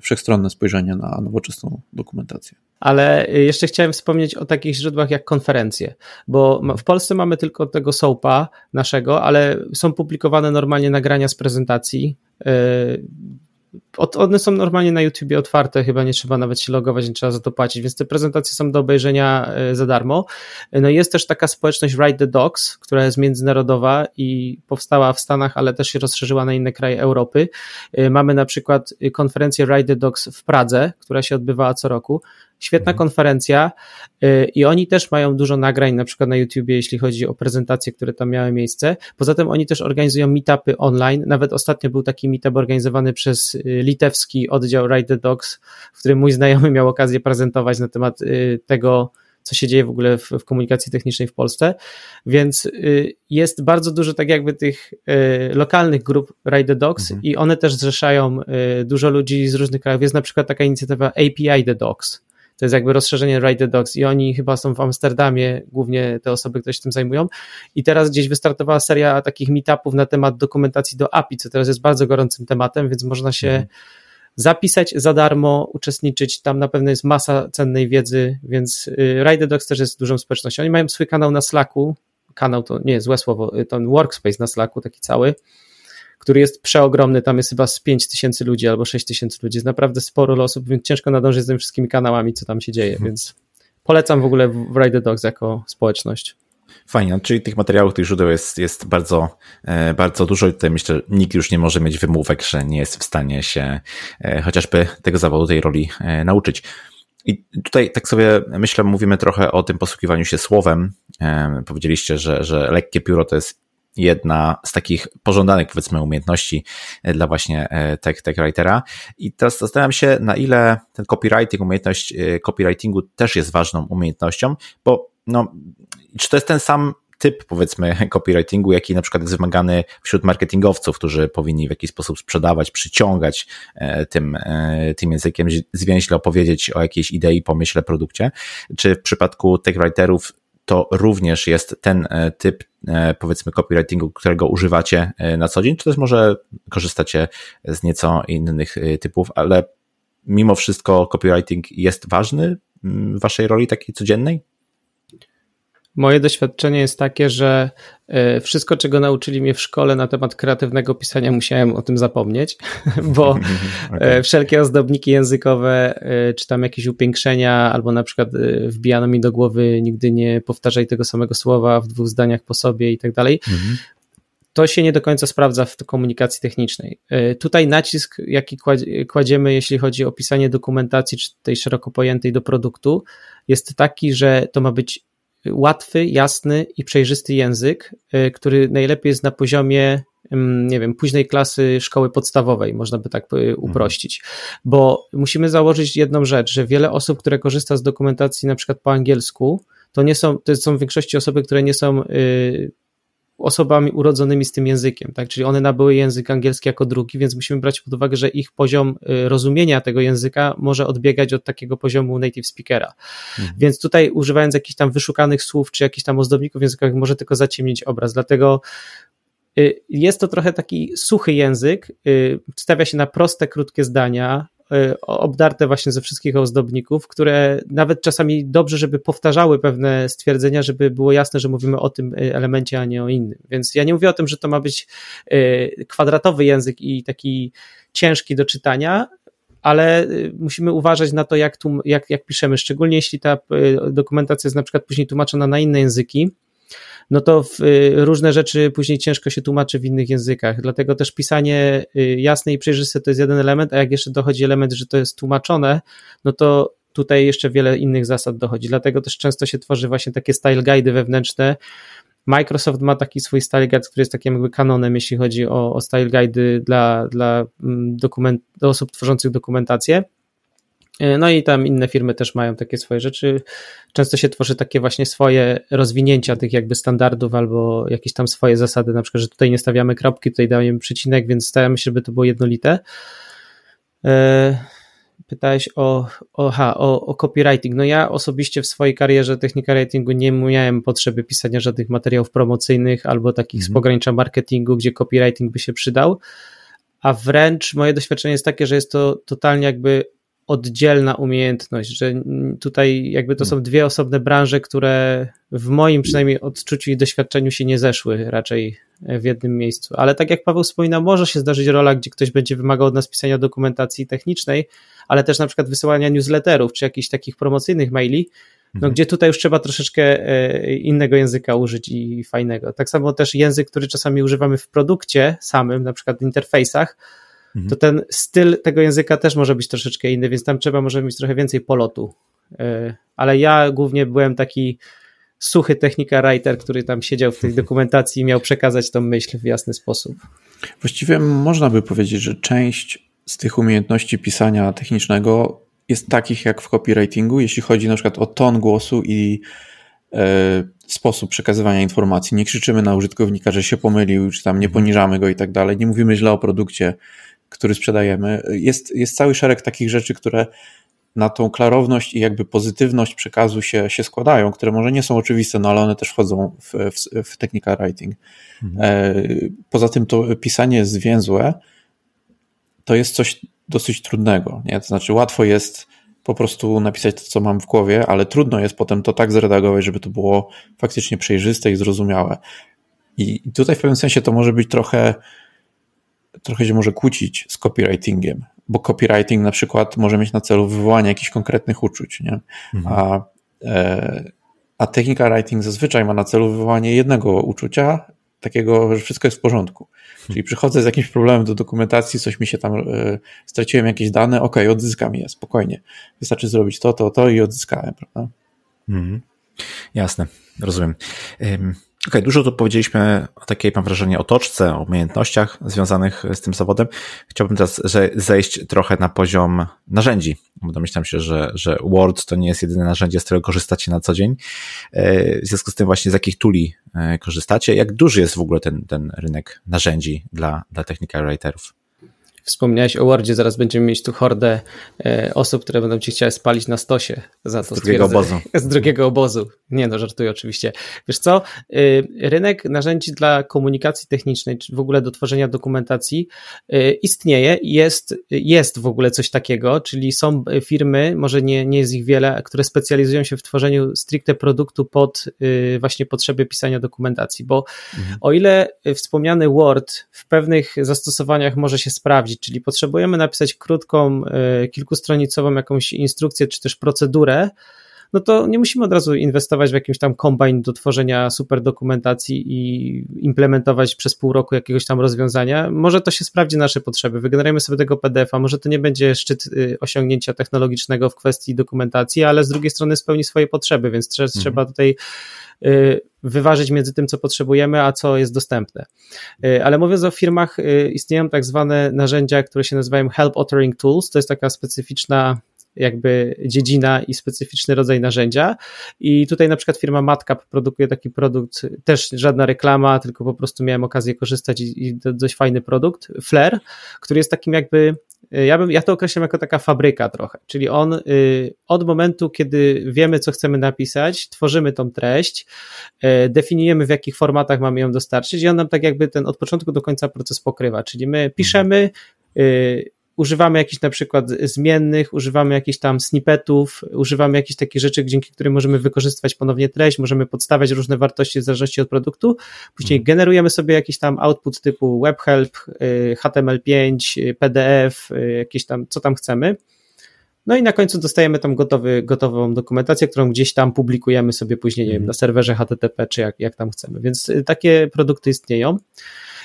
wszechstronne spojrzenie na nowoczesną dokumentację. Ale jeszcze chciałem wspomnieć o takich źródłach jak konferencje, bo w Polsce mamy tylko tego SOAPa naszego, ale są publikowane normalnie nagrania z prezentacji e, one są normalnie na YouTubie otwarte, chyba nie trzeba nawet się logować, nie trzeba za to płacić, więc te prezentacje są do obejrzenia e, za darmo. No jest też taka społeczność Ride the Dogs, która jest międzynarodowa i powstała w Stanach, ale też się rozszerzyła na inne kraje Europy. E, mamy na przykład konferencję Ride the Dogs w Pradze, która się odbywała co roku. Świetna mhm. konferencja y, i oni też mają dużo nagrań, na przykład na YouTubie, jeśli chodzi o prezentacje, które tam miały miejsce. Poza tym oni też organizują meetupy online. Nawet ostatnio był taki meetup organizowany przez y, litewski oddział Ride the Dogs, w którym mój znajomy miał okazję prezentować na temat y, tego, co się dzieje w ogóle w, w, komunikacji technicznej w Polsce, więc jest bardzo dużo tak jakby tych lokalnych grup Ride the Dogs mhm. i one też zrzeszają dużo ludzi z różnych krajów. Jest na przykład taka inicjatywa API the Dogs, to jest jakby rozszerzenie Ride the Dogs i oni chyba są w Amsterdamie, głównie te osoby, które się tym zajmują. I teraz gdzieś wystartowała seria takich meetupów na temat dokumentacji do API, co teraz jest bardzo gorącym tematem, więc można się mhm. zapisać za darmo, uczestniczyć. Tam na pewno jest masa cennej wiedzy, więc y, Ride the Dogs też jest dużą społecznością. Oni mają swój kanał na Slacku, kanał to nie złe słowo, y, ten workspace na Slacku taki cały który jest przeogromny, tam jest chyba z 5 tysięcy ludzi albo 6 tysięcy ludzi, jest naprawdę sporo osób, więc ciężko nadążyć z tymi wszystkimi kanałami, co tam się dzieje, hmm. więc polecam w ogóle w Ride Dogs jako społeczność. Fajnie, no, czyli tych materiałów, tych źródeł jest, jest bardzo, e, bardzo dużo i tutaj myślę, że nikt już nie może mieć wymówek, że nie jest w stanie się e, chociażby tego zawodu, tej roli e, nauczyć. I tutaj tak sobie myślę, mówimy trochę o tym posługiwaniu się słowem. Powiedzieliście, że, że lekkie pióro to jest jedna z takich pożądanych, powiedzmy, umiejętności e, dla właśnie e, tech, tech writera. I teraz zastanawiam się, na ile ten copywriting, umiejętność e, copywritingu też jest ważną umiejętnością, bo no, czy to jest ten sam typ, powiedzmy, copywritingu, jaki na przykład jest wymagany wśród marketingowców, którzy powinni w jakiś sposób sprzedawać, przyciągać tym, tym językiem, zwięźle opowiedzieć o jakiejś idei, pomyśle, produkcie, czy w przypadku tech writerów to również jest ten e, typ, e, powiedzmy, copywritingu, którego używacie e, na co dzień, czy też może korzystacie z nieco innych typów, ale mimo wszystko copywriting jest ważny w waszej roli takiej codziennej? Moje doświadczenie jest takie, że e, wszystko, czego nauczyli mnie w szkole na temat kreatywnego pisania, musiałem o tym zapomnieć, bo okay. E, wszelkie ozdobniki językowe, e, czy tam jakieś upiększenia, albo na przykład wbijano mi do głowy nigdy nie powtarzaj tego samego słowa w dwóch zdaniach po sobie i tak dalej. Mhm. To się nie do końca sprawdza w komunikacji technicznej. Tutaj nacisk, jaki kładziemy, jeśli chodzi o pisanie dokumentacji, czy tej szeroko pojętej do produktu, jest taki, że to ma być łatwy, jasny i przejrzysty język, y, który najlepiej jest na poziomie nie wiem, późnej klasy szkoły podstawowej, można by tak mhm. uprościć. Bo musimy założyć jedną rzecz, że wiele osób, które korzysta z dokumentacji na przykład po angielsku, to nie są, to są w większości osoby, które nie są y, osobami urodzonymi z tym językiem, tak? Czyli one nabyły język angielski jako drugi, więc musimy brać pod uwagę, że ich poziom y, rozumienia tego języka może odbiegać od takiego poziomu native speakera. Mhm. Więc tutaj używając jakichś tam wyszukanych słów, czy jakichś tam ozdobników językowych może tylko zaciemnić obraz. Dlatego y, jest to trochę taki suchy język, stawia się na proste, krótkie zdania, Y, obdarte właśnie ze wszystkich ozdobników, które nawet czasami dobrze, żeby powtarzały pewne stwierdzenia, żeby było jasne, że mówimy o tym y, elemencie, a nie o innym. Więc ja nie mówię o tym, że to ma być y, kwadratowy język i taki ciężki do czytania, ale musimy uważać na to, jak, tu, jak, jak piszemy, szczególnie jeśli ta dokumentacja jest na przykład później tłumaczona na inne języki, no to y, różne rzeczy później ciężko się tłumaczy w innych językach. Dlatego też pisanie y, jasne i przejrzyste to jest jeden element, a jak jeszcze dochodzi element, że to jest tłumaczone, no to tutaj jeszcze wiele innych zasad dochodzi. Dlatego też często się tworzy właśnie takie style guide wewnętrzne. Microsoft ma taki swój style guide, który jest takim jakby kanonem, jeśli chodzi o, o style guide dla, dla, mm, dokument, dla osób tworzących dokumentację. E, no i tam inne firmy też mają takie swoje rzeczy. Często się tworzy takie właśnie swoje rozwinięcia tych jakby standardów albo jakieś tam swoje zasady, na przykład, że tutaj nie stawiamy kropki, tutaj dajemy przycinek, więc staramy się, żeby to było jednolite. E, pytałeś o, o, ha, o, o copywriting. No ja osobiście w swojej karierze technika writingu nie miałem potrzeby pisania żadnych materiałów promocyjnych albo takich mm. z pogranicza marketingu, gdzie copywriting by się przydał, a wręcz moje doświadczenie jest takie, że jest to totalnie jakby oddzielna umiejętność, że tutaj jakby to są dwie osobne branże, które w moim przynajmniej odczuciu i doświadczeniu się nie zeszły raczej w jednym miejscu. Ale tak jak Paweł wspominał, może się zdarzyć rola, gdzie ktoś będzie wymagał od nas pisania dokumentacji technicznej, ale też na przykład wysyłania newsletterów czy jakichś takich promocyjnych maili, no mhm. gdzie tutaj już trzeba troszeczkę e, innego języka użyć i fajnego. Tak samo też język, który czasami używamy w produkcie samym, na przykład w interfejsach, to ten styl tego języka też może być troszeczkę inny, więc tam trzeba może mieć trochę więcej polotu. E, ale ja głównie byłem taki suchy technika writer, który tam siedział w tej dokumentacji i miał przekazać tą myśl w jasny sposób. Właściwie można by powiedzieć, że część z tych umiejętności pisania technicznego jest takich jak w copywritingu, jeśli chodzi na przykład o ton głosu i e, sposób przekazywania informacji. Nie krzyczymy na użytkownika, że się pomylił, czy tam nie poniżamy go i tak dalej. Nie mówimy źle o produkcie który sprzedajemy. Jest, jest cały szereg takich rzeczy, które na tą klarowność i jakby pozytywność przekazu się, się składają, które może nie są oczywiste, no ale one też wchodzą w, w, w technical writing. Mhm. E, poza tym to pisanie zwięzłe to jest coś dosyć trudnego. Nie? To znaczy łatwo jest po prostu napisać to, co mam w głowie, ale trudno jest potem to tak zredagować, żeby to było faktycznie przejrzyste i zrozumiałe. I tutaj w pewnym sensie to może być trochę trochę się może kłócić z copywritingiem, bo copywriting na przykład może mieć na celu wywołanie jakichś konkretnych uczuć, nie? Mhm. A, e, a technika writing zazwyczaj ma na celu wywołanie jednego uczucia, takiego, że wszystko jest w porządku. Czyli przychodzę z jakimś problemem do dokumentacji, coś mi się tam, e, straciłem jakieś dane, ok, odzyskam je, spokojnie. Wystarczy zrobić to, to, to i odzyskałem, prawda? Mhm. Jasne, rozumiem. Okay, dużo tu powiedzieliśmy o takiej, mam wrażenie, otoczce, o umiejętnościach związanych z tym zawodem. Chciałbym teraz zejść trochę na poziom narzędzi, bo domyślam się, że, że Word to nie jest jedyne narzędzie, z którego korzystacie na co dzień. E, w związku z tym właśnie z jakich tuli e, korzystacie? Jak duży jest w ogóle ten, ten rynek narzędzi dla, dla technical writerów? Wspomniałeś o Wordzie, zaraz będziemy mieć tu hordę e, osób, które będą ci chciały spalić na stosie za to. Z drugiego obozu. Z drugiego obozu. Nie no, żartuję oczywiście. Wiesz co, y, rynek narzędzi dla komunikacji technicznej, czy w ogóle do tworzenia dokumentacji y, istnieje, jest, jest w ogóle coś takiego, czyli są firmy, może nie, nie jest ich wiele, które specjalizują się w tworzeniu stricte produktu pod y, właśnie potrzeby pisania dokumentacji, bo mhm. o ile wspomniany Word w pewnych zastosowaniach może się sprawdzić, czyli potrzebujemy napisać krótką, kilkustronicową jakąś instrukcję, czy też procedurę, no to nie musimy od razu inwestować w jakimś tam kombajn do tworzenia super dokumentacji i implementować przez pół roku jakiegoś tam rozwiązania. Może to się sprawdzi nasze potrzeby. Wygenerujemy sobie tego PDF-a, może to nie będzie szczyt y, osiągnięcia technologicznego w kwestii dokumentacji, ale z drugiej strony spełni swoje potrzeby, więc trzeba, mhm. trzeba tutaj y, wyważyć między tym, co potrzebujemy, a co jest dostępne. Y, ale mówiąc o firmach, istnieją tak zwane narzędzia, które się nazywają Help Authoring Tools. To jest taka specyficzna jakby dziedzina i specyficzny rodzaj narzędzia. I tutaj na przykład firma Matcap produkuje taki produkt, też żadna reklama, tylko po prostu miałem okazję korzystać i, i dość fajny produkt, Flare, który jest takim jakby ja, bym, ja to określam jako taka fabryka trochę, czyli on y, od momentu, kiedy wiemy, co chcemy napisać, tworzymy tą treść, y, definiujemy, w jakich formatach mamy ją dostarczyć i on nam tak jakby ten od początku do końca proces pokrywa, czyli my piszemy, y, używamy jakichś na przykład zmiennych, używamy jakichś tam snippetów, używamy jakichś takich rzeczy, dzięki którym możemy wykorzystywać ponownie treść, możemy podstawiać różne wartości w zależności od produktu, później mhm. generujemy sobie jakiś tam output typu webhelp, y, HTML5, y, PDF, y, jakieś tam, co tam chcemy. No i na końcu dostajemy tam gotowy, gotową dokumentację, którą gdzieś tam publikujemy sobie później, nie wiem, mhm. na serwerze HTTP, czy jak, jak tam chcemy. Więc takie produkty istnieją.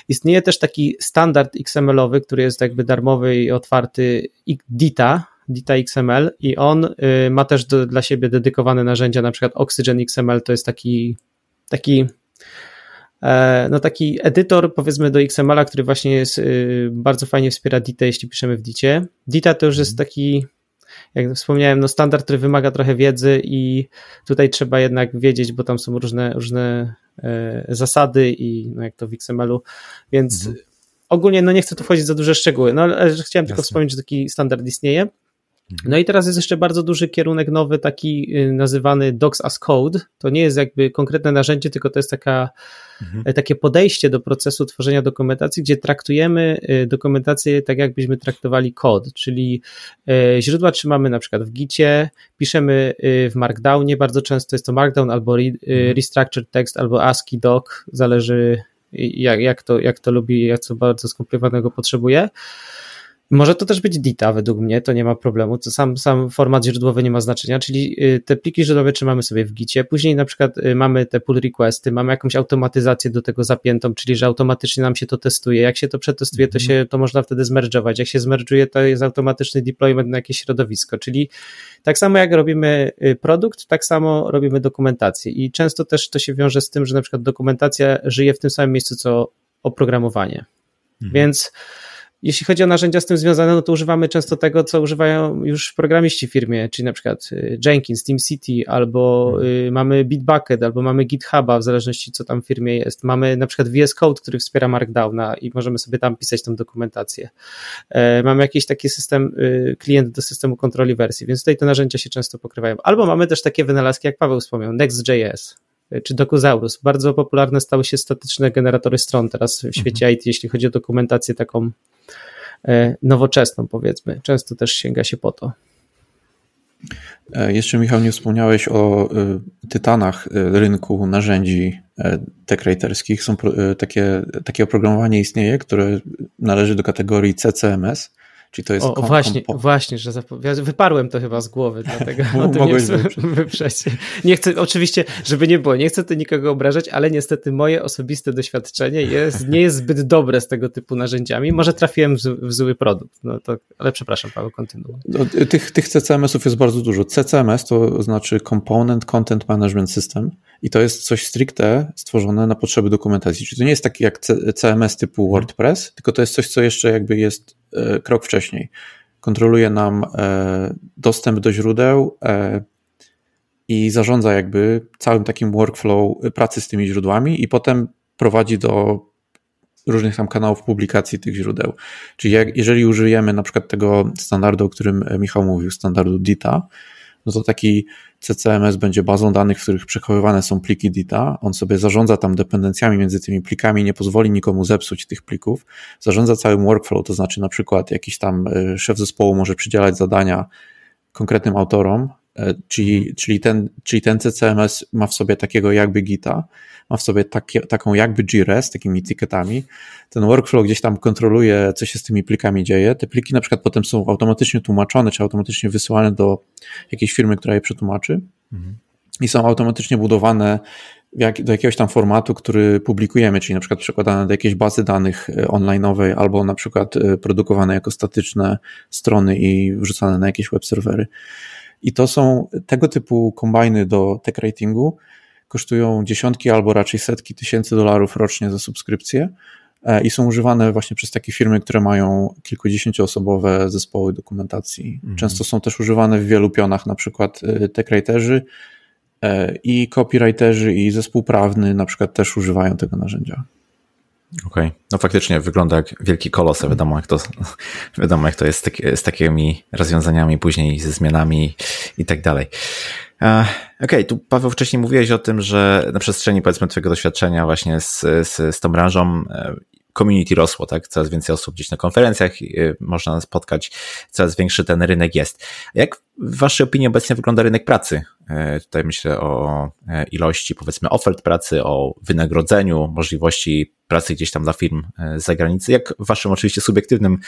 Istnieje też taki standard XML-owy, który jest jakby darmowy i otwarty DITA, DITA XML i on y, ma też do, dla siebie dedykowane narzędzia, na przykład Oxygen XML to jest taki taki e, no taki edytor powiedzmy do XML-a, który właśnie jest y, bardzo fajnie wspiera DITA, jeśli piszemy w DITie. DITA to już jest mhm. taki jak wspomniałem, no standard, który wymaga trochę wiedzy i tutaj trzeba jednak wiedzieć, bo tam są różne, różne e, zasady i no jak to w XML-u, więc mhm. ogólnie no nie chcę tu wchodzić za duże szczegóły, no ale chciałem Jasne. tylko wspomnieć, że taki standard istnieje. Mhm. No i teraz jest jeszcze bardzo duży kierunek nowy, taki y, nazywany Docs as Code. To nie jest jakby konkretne narzędzie, tylko to jest taka, mhm. E, takie podejście do procesu tworzenia dokumentacji, gdzie traktujemy y, dokumentację tak, jakbyśmy traktowali kod, czyli e, źródła trzymamy na przykład w Gicie, piszemy y, w Markdownie, bardzo często jest to Markdown albo mhm. Restructured Text albo ASCII Doc, zależy jak, jak, to, jak to lubi, jak co bardzo skomplikowanego potrzebuje. Może to też być DITA według mnie, to nie ma problemu, to sam, sam format źródłowy nie ma znaczenia, czyli y, te pliki źródłowe trzymamy sobie w gicie, później na przykład y, mamy te pull requesty, mamy jakąś automatyzację do tego zapiętą, czyli że automatycznie nam się to testuje, jak się to przetestuje, to, mhm. się, to można wtedy zmerdżować, jak się zmerdżuje, to jest automatyczny deployment na jakieś środowisko, czyli tak samo jak robimy y, produkt, tak samo robimy dokumentację. I często też to się wiąże z tym, że na przykład dokumentacja żyje w tym samym miejscu, co oprogramowanie, mhm. więc jeśli chodzi o narzędzia z tym związane, no to używamy często tego, co używają już programiści w firmie, czyli na przykład y, Jenkins, TeamCity, albo y, mamy Bitbucket, albo mamy GitHuba, w zależności co tam w firmie jest. Mamy na przykład VS Code, który wspiera Markdowna i możemy sobie tam pisać tą dokumentację. E, mamy jakiś taki system, y, klient do systemu kontroli wersji, więc tutaj te narzędzia się często pokrywają. Albo mamy też takie wynalazki, jak Paweł wspomniał, Next.js, czy Docusaurus. Bardzo popularne stały się statyczne generatory stron teraz w świecie mhm. IT, jeśli chodzi o dokumentację taką E, nowoczesną, powiedzmy. Często też sięga się po to. E, jeszcze Michał, nie wspomniałeś o e, tytanach rynku narzędzi tech Są takie, takie oprogramowanie istnieje, które należy do kategorii CCMS Czyli to jest o, właśnie, właśnie, że ja wyparłem to chyba z głowy, dlatego o tym nie chcę wyprzeć. Nie chcę, oczywiście, żeby nie było, nie chcę tu nikogo obrażać, ale niestety moje osobiste doświadczenie jest, nie jest zbyt dobre z tego typu narzędziami. Może trafiłem w zły produkt, no to, ale przepraszam, Paweł, kontynuuj. No, tych, tych CCMS-ów jest bardzo dużo. CCMS to znaczy Component Content Management System i to jest coś stricte stworzone na potrzeby dokumentacji. Czyli to nie jest taki jak CMS typu WordPress, tylko to jest coś, co jeszcze jakby jest krok wcześniej. Kontroluje nam e, dostęp do źródeł e, i zarządza jakby całym takim workflow pracy z tymi źródłami i potem prowadzi do różnych tam kanałów publikacji tych źródeł. Czyli jak, jeżeli użyjemy na przykład tego standardu, o którym Michał mówił, standardu DITA, no to taki CCMS będzie bazą danych, w których przechowywane są pliki DITA. On sobie zarządza tam dependencjami między tymi plikami, nie pozwoli nikomu zepsuć tych plików. Zarządza całym workflow, to znaczy na przykład jakiś tam y, szef zespołu może przydzielać zadania konkretnym autorom, czyli, czyli, ten, czyli ten CCMS ma w sobie takiego jakby Gita, ma w sobie takie, taką jakby Jira z takimi ticketami. Ten workflow gdzieś tam kontroluje, co się z tymi plikami dzieje. Te pliki na przykład potem są automatycznie tłumaczone, czy automatycznie wysyłane do jakiejś firmy, która je przetłumaczy. mhm. i są automatycznie budowane jak, do jakiegoś tam formatu, który publikujemy, czyli na przykład przekładane do jakiejś bazy danych e, online'owej albo na przykład e, produkowane jako statyczne strony i wrzucane na jakieś web serwery. I to są tego typu kombajny do tech ratingu, kosztują dziesiątki albo raczej setki tysięcy dolarów rocznie za subskrypcję e, i są używane właśnie przez takie firmy, które mają kilkudziesięcioosobowe zespoły dokumentacji. Mhm. Często są też używane w wielu pionach, na przykład techwriterzy E, i copywriterzy i zespół prawny na przykład też używają tego narzędzia. Okej, okay. no faktycznie wygląda jak wielki kolos, wiadomo jak to, wiadomo jak to jest z takimi rozwiązaniami później ze zmianami i tak dalej. E, okej, okay, tu Paweł wcześniej mówiłeś o tym, że na przestrzeni powiedzmy twojego doświadczenia właśnie z, z, z tą branżą e, community rosło, tak? Coraz więcej osób gdzieś na konferencjach y, można spotkać, coraz większy ten rynek jest. Jak w Waszej opinii obecnie wygląda rynek pracy? E, tutaj myślę o e, ilości, powiedzmy, ofert pracy, o wynagrodzeniu, możliwości pracy gdzieś tam dla firm e, z zagranicy. Jak w Waszym oczywiście subiektywnym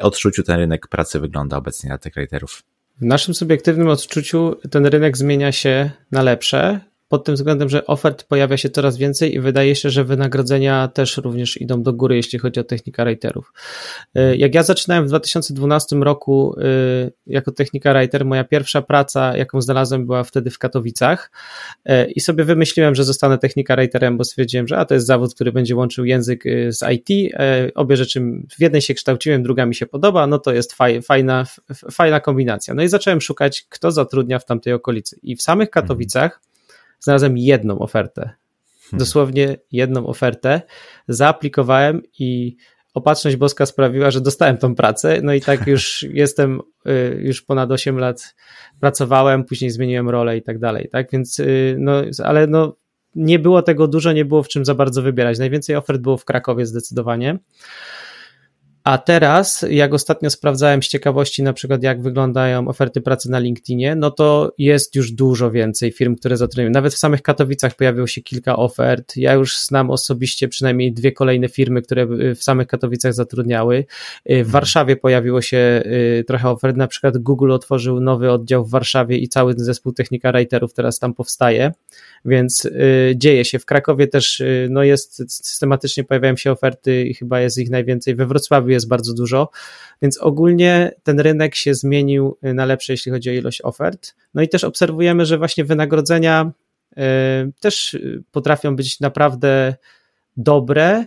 odczuciu ten rynek pracy wygląda obecnie dla tych writerów? W naszym subiektywnym odczuciu ten rynek zmienia się na lepsze pod tym względem, że ofert pojawia się coraz więcej i wydaje się, że wynagrodzenia też również idą do góry, jeśli chodzi o technika writerów. Y, jak ja zaczynałem w 2012 roku y, jako technika writer, moja pierwsza praca, jaką znalazłem, była wtedy w Katowicach y, i sobie wymyśliłem, że zostanę technika writerem, bo stwierdziłem, że a to jest zawód, który będzie łączył język z IT. Obie rzeczy w jednej się kształciłem, druga mi się podoba, no to jest fajna, fajna kombinacja. No i zacząłem szukać, kto zatrudnia w tamtej okolicy. I w samych Katowicach znalazłem jedną ofertę. Hmm. Dosłownie jedną ofertę. Zaaplikowałem i opatrzność boska sprawiła, że dostałem tą pracę. No i tak już jestem, y, już ponad 8 lat pracowałem, później zmieniłem rolę i tak dalej. Tak więc, y, no, ale no, nie było tego dużo, nie było w czym za bardzo wybierać. Najwięcej ofert było w Krakowie zdecydowanie. A teraz, jak ostatnio sprawdzałem z ciekawości, na przykład jak wyglądają oferty pracy na LinkedInie, no to jest już dużo więcej firm, które zatrudniają. Nawet w samych Katowicach pojawiło się kilka ofert. Ja już znam osobiście przynajmniej dwie kolejne firmy, które w samych Katowicach zatrudniały. W mhm. Warszawie pojawiło się y, trochę ofert, na przykład Google otworzył nowy oddział w Warszawie i cały zespół technika writerów teraz tam powstaje więc y, dzieje się. W Krakowie też y, no jest, systematycznie pojawiają się oferty i chyba jest ich najwięcej. We Wrocławiu jest bardzo dużo, więc ogólnie ten rynek się zmienił y, na lepsze, jeśli chodzi o ilość ofert. No i też obserwujemy, że właśnie wynagrodzenia też potrafią być naprawdę dobre,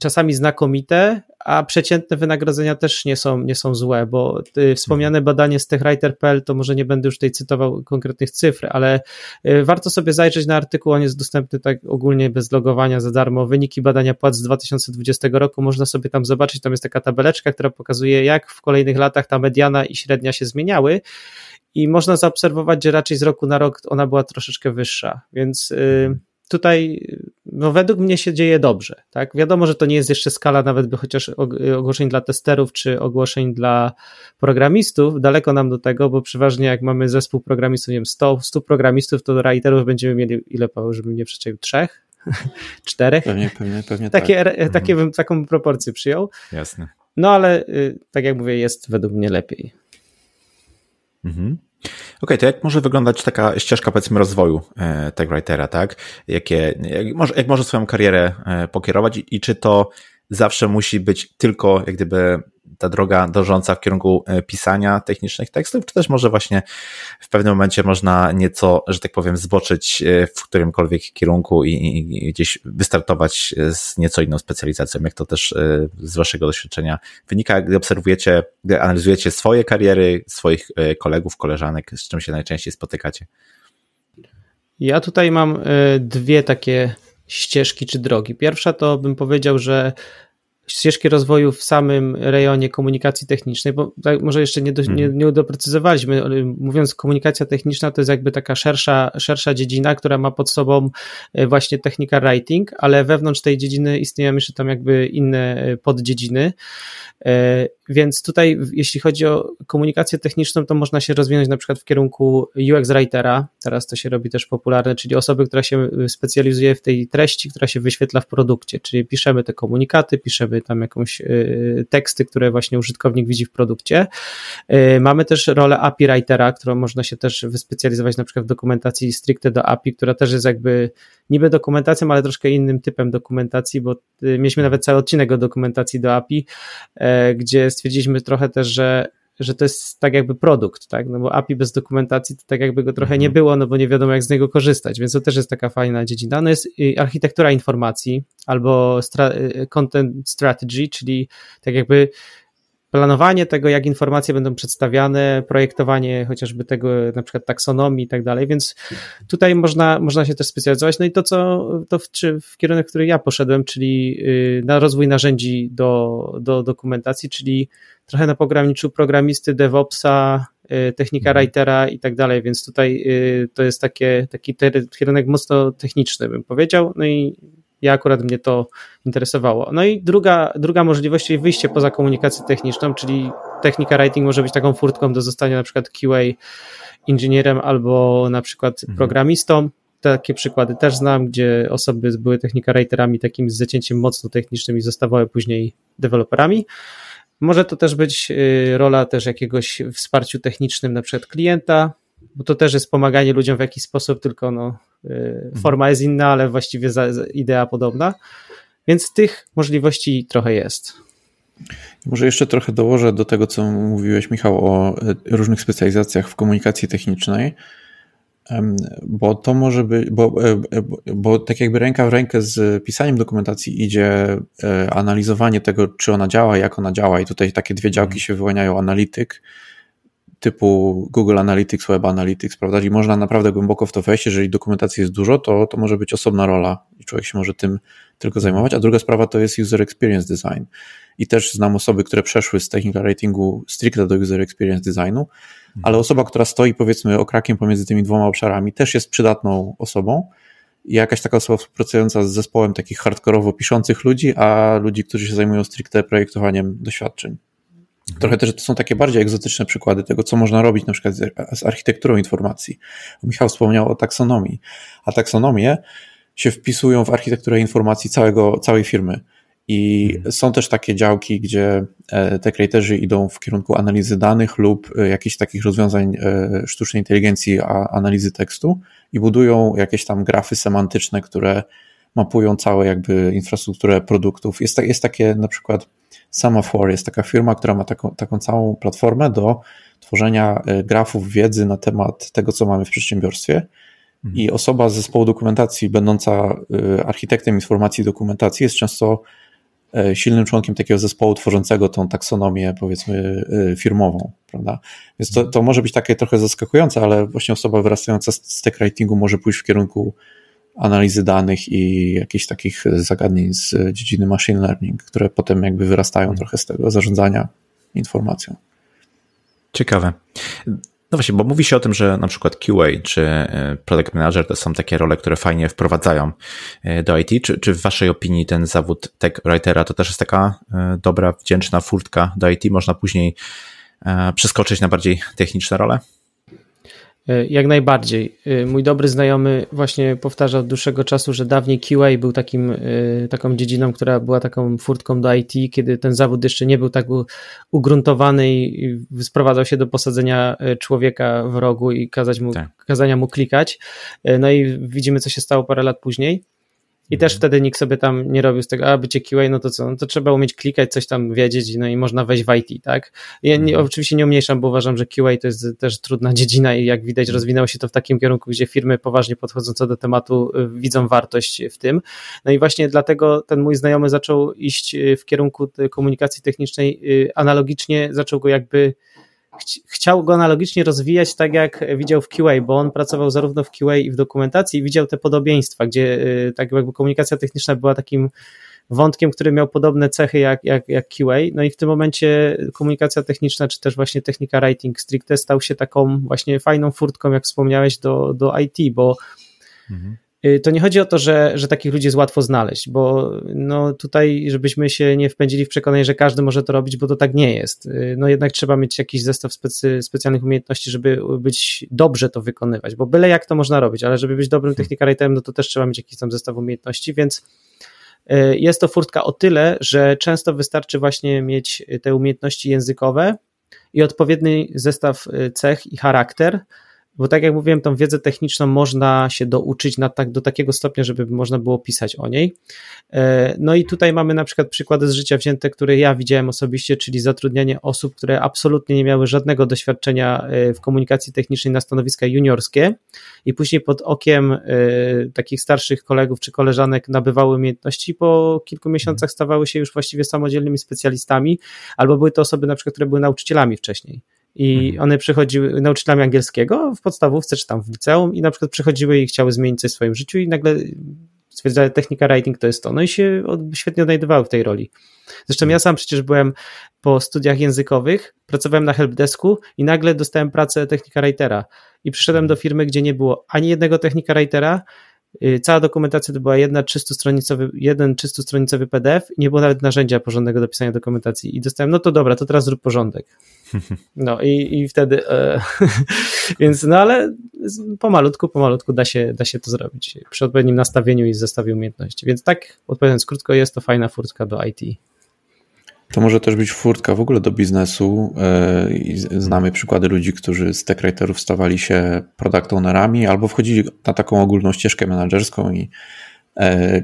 czasami znakomite, a przeciętne wynagrodzenia też nie są, nie są złe, bo y, wspomniane mhm. badanie z techwriter.pl, to może nie będę już tutaj cytował konkretnych cyfr, ale y, warto sobie zajrzeć na artykuł, on jest dostępny tak ogólnie bez logowania za darmo. Wyniki badania płac z 2020 roku można sobie tam zobaczyć, tam jest taka tabeleczka, która pokazuje jak w kolejnych latach ta mediana i średnia się zmieniały i można zaobserwować, że raczej z roku na rok ona była troszeczkę wyższa, więc yy, tutaj no według mnie się dzieje dobrze. Tak? Wiadomo, że to nie jest jeszcze skala nawet by chociaż ogłoszeń dla testerów czy ogłoszeń dla programistów. Daleko nam do tego, bo przeważnie jak mamy zespół programistów, nie wiem, 100, 100 programistów, to writerów będziemy mieli ile, Paweł, żebym nie przeczaił? Trzech? Czterech? Pewnie, pewnie, pewnie takie, tak. Takie mhm. bym taką proporcję przyjął. Jasne. No ale y, tak jak mówię, jest według mnie lepiej. Mhm. Okay, to jak może wyglądać taka ścieżka, powiedzmy, rozwoju e, writera, tak? Jakie, jak, może, jak może swoją karierę e, pokierować i, i czy to zawsze musi być tylko, jak gdyby, ta droga dążąca w kierunku e, pisania technicznych tekstów, czy też może właśnie w pewnym momencie można nieco, że tak powiem, zboczyć e, w którymkolwiek kierunku i, i gdzieś wystartować z nieco inną specjalizacją, jak to też e, z waszego doświadczenia wynika, gdy obserwujecie, gdy analizujecie swoje kariery, swoich kolegów, koleżanek, z czym się najczęściej spotykacie? Ja tutaj mam dwie takie ścieżki czy drogi. Pierwsza to bym powiedział, że ścieżki rozwoju w samym rejonie komunikacji technicznej, bo tak może jeszcze nie, do, nie, mhm. nie doprecyzowaliśmy, mówiąc komunikacja techniczna to jest jakby taka szersza, szersza dziedzina, która ma pod sobą e, właśnie technical writing, ale wewnątrz tej dziedziny istnieją jeszcze tam jakby inne e, poddziedziny, e, więc tutaj jeśli chodzi o komunikację techniczną, to można się rozwinąć na przykład w kierunku UX writera, teraz to się robi też popularne, czyli osoby, która się specjalizuje w tej treści, która się wyświetla w produkcie, czyli piszemy te komunikaty, piszemy tam jakąś teksty, które właśnie użytkownik widzi w produkcie. Mamy też rolę API Writera, którą można się też wyspecjalizować na przykład w dokumentacji stricte do API, która też jest jakby niby dokumentacją, ale troszkę innym typem dokumentacji, bo mieliśmy nawet cały odcinek o dokumentacji do API, gdzie stwierdziliśmy trochę też, że że to jest tak jakby produkt, tak? No bo API bez dokumentacji to tak jakby go trochę nie mhm. było, no bo nie wiadomo jak z niego korzystać, więc to też jest taka fajna dziedzina. No jest architektura informacji albo stra y, content strategy, czyli tak jakby planowanie tego, jak informacje będą przedstawiane, projektowanie chociażby tego, na przykład taksonomii i tak dalej, więc tutaj można, można się też specjalizować. No i to, co to w, czy w kierunek, w który ja poszedłem, czyli y, na rozwój narzędzi do, do dokumentacji, czyli trochę na pograniczył programisty, DevOpsa, y, technika mhm. writera i tak dalej, więc tutaj y, to jest takie, taki kierunek mocno techniczny, bym powiedział. No i ja akurat mnie to interesowało. No i druga, druga możliwość, czyli wyjście poza komunikację techniczną, czyli technika writing może być taką furtką do zostania na przykład QA inżynierem albo na przykład mhm. programistą. Takie przykłady też znam, gdzie osoby były technika writerami takim z zacięciem mocno technicznym i zostawały później deweloperami. Może to też być y, rola też jakiegoś wsparciu technicznym na przykład klienta, bo to też jest pomaganie ludziom w jakiś sposób, tylko no, y, forma jest inna, ale właściwie idea podobna. Więc tych możliwości trochę jest. Może jeszcze trochę dołożę do tego, co mówiłeś, Michał, o y, różnych specjalizacjach w komunikacji technicznej, bo to może być, bo, e, bo, bo tak jakby ręka w rękę z pisaniem dokumentacji idzie e, analizowanie tego, czy ona działa, jak ona działa, i tutaj takie dwie działki mhm. się wyłaniają: analityk typu Google Analytics, Web Analytics, prawda? I można naprawdę głęboko w to wejść. Jeżeli dokumentacji jest dużo, to, to może być osobna rola i człowiek się może tym tylko zajmować. A druga sprawa to jest User Experience Design. I też znam osoby, które przeszły z technical ratingu stricte do User Experience Designu, ale osoba, która stoi powiedzmy okrakiem pomiędzy tymi dwoma obszarami, też jest przydatną osobą. I jakaś taka osoba współpracująca z zespołem takich hardkorowo piszących ludzi, a ludzi, którzy się zajmują stricte projektowaniem doświadczeń. Trochę też to są takie bardziej egzotyczne przykłady tego, co można robić na przykład z architekturą informacji. Michał wspomniał o taksonomii, a taksonomie się wpisują w architekturę informacji całego, całej firmy. I mhm. są też takie działki, gdzie e, te creatorzy idą w kierunku analizy danych lub e, jakichś takich rozwiązań e, sztucznej inteligencji, analizy tekstu i budują jakieś tam grafy semantyczne, które mapują całą jakby infrastrukturę produktów. Jest, jest takie na przykład Semaphore, jest taka firma, która ma taką, taką całą platformę do tworzenia grafów wiedzy na temat tego, co mamy w przedsiębiorstwie. Mhm. I osoba z zespołu dokumentacji, będąca architektem informacji dokumentacji, jest często E, silnym członkiem takiego zespołu tworzącego tą taksonomię, powiedzmy, e, firmową, prawda? Więc to, to może być takie trochę zaskakujące, ale właśnie osoba wyrastająca z stack writingu może pójść w kierunku analizy danych i jakichś takich zagadnień z dziedziny machine learning, które potem jakby wyrastają trochę z tego zarządzania informacją. Ciekawe. No właśnie, bo mówi się o tym, że na przykład QA czy e, Product Manager to są takie role, które fajnie wprowadzają e, do IT. Czy, czy w Waszej opinii ten zawód tech writera to też jest taka e, dobra, wdzięczna furtka do IT? Można później przeskoczyć na bardziej techniczne role? E, jak najbardziej. E, mój dobry znajomy właśnie powtarza od dłuższego czasu, że dawniej QA był takim, e, taką dziedziną, która była taką furtką do IT, kiedy ten zawód jeszcze nie był tak ugruntowany i sprowadzał się do posadzenia człowieka w rogu i kazać mu, tak. kazania mu klikać. No i widzimy, co się stało parę lat później. I też wtedy nikt sobie tam nie robił z tego, a bycie QA, no to co, no to trzeba umieć klikać, coś tam wiedzieć, no i można wejść w IT, tak? Ja nie, mhm. oczywiście nie umniejszam, bo uważam, że QA to jest też trudna dziedzina i jak widać rozwinęło się to w takim kierunku, gdzie firmy poważnie podchodzące do tematu y, widzą wartość w tym. No i właśnie dlatego ten mój znajomy zaczął iść y, w kierunku komunikacji technicznej, y, analogicznie zaczął go jakby chciał go analogicznie rozwijać tak jak widział w QA, bo on pracował zarówno w QA i w dokumentacji i widział te podobieństwa, gdzie y, tak jakby komunikacja techniczna była takim wątkiem, który miał podobne cechy jak, jak, jak QA. No i w tym momencie komunikacja techniczna, czy też właśnie technika writing stricte stał się taką właśnie fajną furtką, jak wspomniałeś, do, do IT, bo mhm. Y, to nie chodzi o to, że, że takich ludzi jest łatwo znaleźć, bo no tutaj, żebyśmy się nie wpędzili w przekonanie, że każdy może to robić, bo to tak nie jest. Y, no jednak trzeba mieć jakiś zestaw specy, specjalnych umiejętności, żeby być dobrze to wykonywać, bo byle jak to można robić, ale żeby być dobrym hmm. technikarajterem, no to też trzeba mieć jakiś tam zestaw umiejętności, więc Jest to furtka o tyle, że często wystarczy właśnie mieć te umiejętności językowe i odpowiedni zestaw cech i charakter, bo tak jak mówiłem, tą wiedzę techniczną można się douczyć na tak, do takiego stopnia, żeby można było pisać o niej. E, no i tutaj mamy na przykład przykłady z życia wzięte, które ja widziałem osobiście, czyli zatrudnianie osób, które absolutnie nie miały żadnego doświadczenia e, w komunikacji technicznej na stanowiska juniorskie i później pod okiem e, takich starszych kolegów czy koleżanek nabywały umiejętności, po kilku miesiącach stawały się już właściwie samodzielnymi specjalistami, albo były to osoby na przykład, które były nauczycielami wcześniej. I mhm. one przychodziły, nauczycielami angielskiego w podstawówce czy tam w liceum i na przykład przychodziły i chciały zmienić coś w swoim życiu i nagle stwierdzały, technika writing to jest to. No i się świetnie odnajdywały w tej roli. Zresztą ja sam przecież byłem po studiach językowych, pracowałem na helpdesku i nagle dostałem pracę technika writera. I przyszedłem do firmy, gdzie nie było ani jednego technika writera, y, Cała dokumentacja to była jedna 300-stronicowy, jeden 300-stronicowy PDF, nie było nawet narzędzia porządnego do pisania dokumentacji. I dostałem, no to dobra, to teraz zrób porządek. No i, i wtedy, e, więc no ale pomalutku, pomalutku da się, da się to zrobić przy odpowiednim nastawieniu i zestawie umiejętności. Więc tak, odpowiadając krótko, jest to fajna furtka do IT. To może też być furtka w ogóle do biznesu. E, znamy przykłady ludzi, którzy z tech stawali się product ownerami albo wchodzili na taką ogólną ścieżkę menedżerską i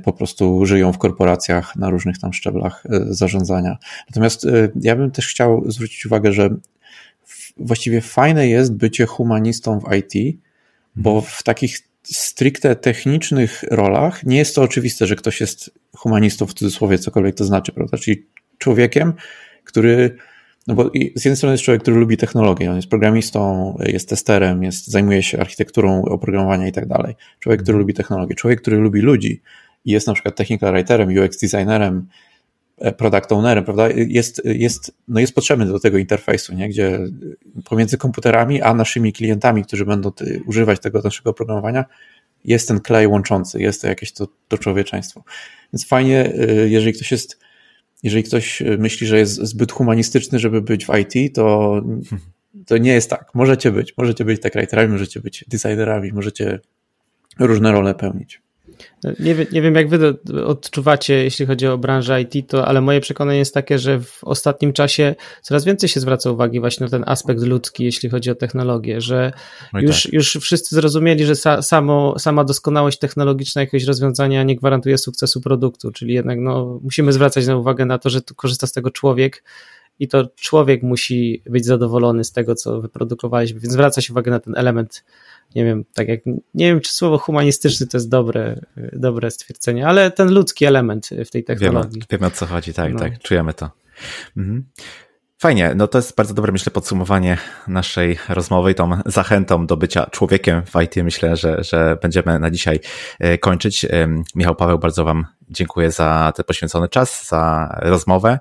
po prostu żyją w korporacjach na różnych tam szczeblach e, zarządzania. Natomiast ja bym też chciał zwrócić uwagę, że właściwie fajne jest bycie humanistą w IT, bo w takich stricte technicznych rolach nie jest to oczywiste, że ktoś jest humanistą w cudzysłowie, cokolwiek to znaczy, prawda? Czyli człowiekiem, który, no bo z jednej strony jest człowiek, który lubi technologię, on jest programistą, jest testerem, jest, zajmuje się architekturą oprogramowania i tak dalej. Człowiek, który lubi technologię, człowiek, który lubi ludzi i jest na przykład technical writerem, UX designerem, e, product ownerem, prawda, jest, jest, no jest potrzebny do tego interfejsu, nie? gdzie pomiędzy komputerami a naszymi klientami, którzy będą używać tego naszego oprogramowania, jest ten klej łączący, jest to jakieś to, to człowieczeństwo. Więc fajnie, y, jeżeli ktoś jest jeżeli ktoś e, myśli, że jest zbyt humanistyczny, żeby być w IT, to, to nie jest tak. Możecie być. Możecie być tak writerami, możecie być designerami, możecie różne role pełnić. Nie, wiem, nie wiem, jak wy odczuwacie, jeśli chodzi o branżę IT, to, ale moje przekonanie jest takie, że w ostatnim czasie coraz więcej się zwraca uwagi właśnie na ten aspekt ludzki, jeśli chodzi o technologię, że no już, tak. już wszyscy zrozumieli, że sa, samo, sama doskonałość technologiczna jakiegoś rozwiązania nie gwarantuje sukcesu produktu, czyli jednak no, musimy zwracać na uwagę na to, że korzysta z tego człowiek, i to człowiek musi być zadowolony z tego, co wyprodukowaliśmy, więc zwraca się uwagę na ten element nie wiem, tak jak, nie wiem, czy słowo humanistyczny to jest dobre, dobre stwierdzenie, ale ten ludzki element w tej technologii. Wiemy, wiemy o co chodzi, tak, no. tak, czujemy to. Mhm. Fajnie, no to jest bardzo dobre, myślę, podsumowanie naszej rozmowy i tą zachętą do bycia człowiekiem w IT. Myślę, że, że będziemy na dzisiaj e, kończyć. Michał Paweł, bardzo Wam dziękuję za ten poświęcony czas, za rozmowę.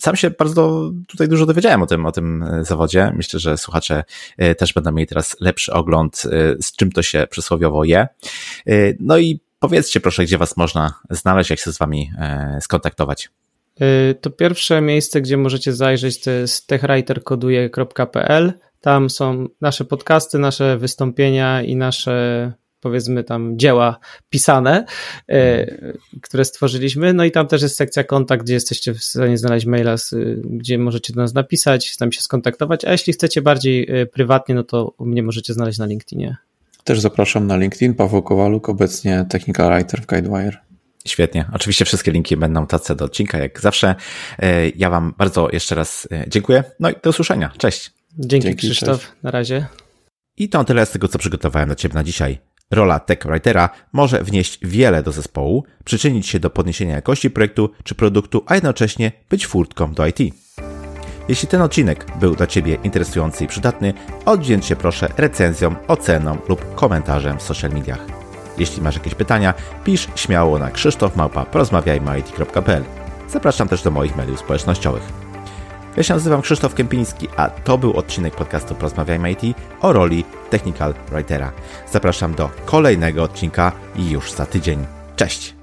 Sam się bardzo tutaj dużo dowiedziałem o tym, o tym e, zawodzie. Myślę, że słuchacze e, też będą mieli teraz lepszy ogląd, e, z czym to się przysłowiowo je. No i powiedzcie proszę, gdzie was można znaleźć, jak się z wami skontaktować. To pierwsze miejsce, gdzie możecie zajrzeć, to jest techwriterkoduje.pl. Tam są nasze podcasty, nasze wystąpienia i nasze powiedzmy tam dzieła pisane, e, które stworzyliśmy. No i tam też jest sekcja kontakt, gdzie jesteście w stanie znaleźć maila, gdzie możecie do nas napisać, z nami się skontaktować, a jeśli chcecie bardziej e, prywatnie, no to u mnie możecie znaleźć na LinkedInie. Też zapraszam na LinkedIn, Paweł Kowaluk, obecnie Technical Writer w Guidewire. Świetnie. Oczywiście wszystkie linki będą tace do odcinka, jak zawsze. E, ja Wam bardzo jeszcze raz dziękuję. No i do usłyszenia. Cześć. Dzięki, Dzięki Krzysztof. Cześć. Na razie. I to tyle z tego, co przygotowałem dla Ciebie na dzisiaj. Rola tech writera może wnieść wiele do zespołu, przyczynić się do podniesienia jakości projektu czy produktu, a jednocześnie być furtką do IT. Jeśli ten odcinek był dla Ciebie interesujący i przydatny, oddzięcz się proszę recenzją, oceną lub komentarzem w social mediach. Jeśli masz jakieś pytania, pisz śmiało na krzysztofmałpa.porozmawiajmy.it.pl Zapraszam też do moich mediów społecznościowych. Ja się nazywam Krzysztof Kępiński, a to był odcinek podcastu Porozmawiajmy IT o roli Technical Writera. Zapraszam do kolejnego odcinka już za tydzień. Cześć!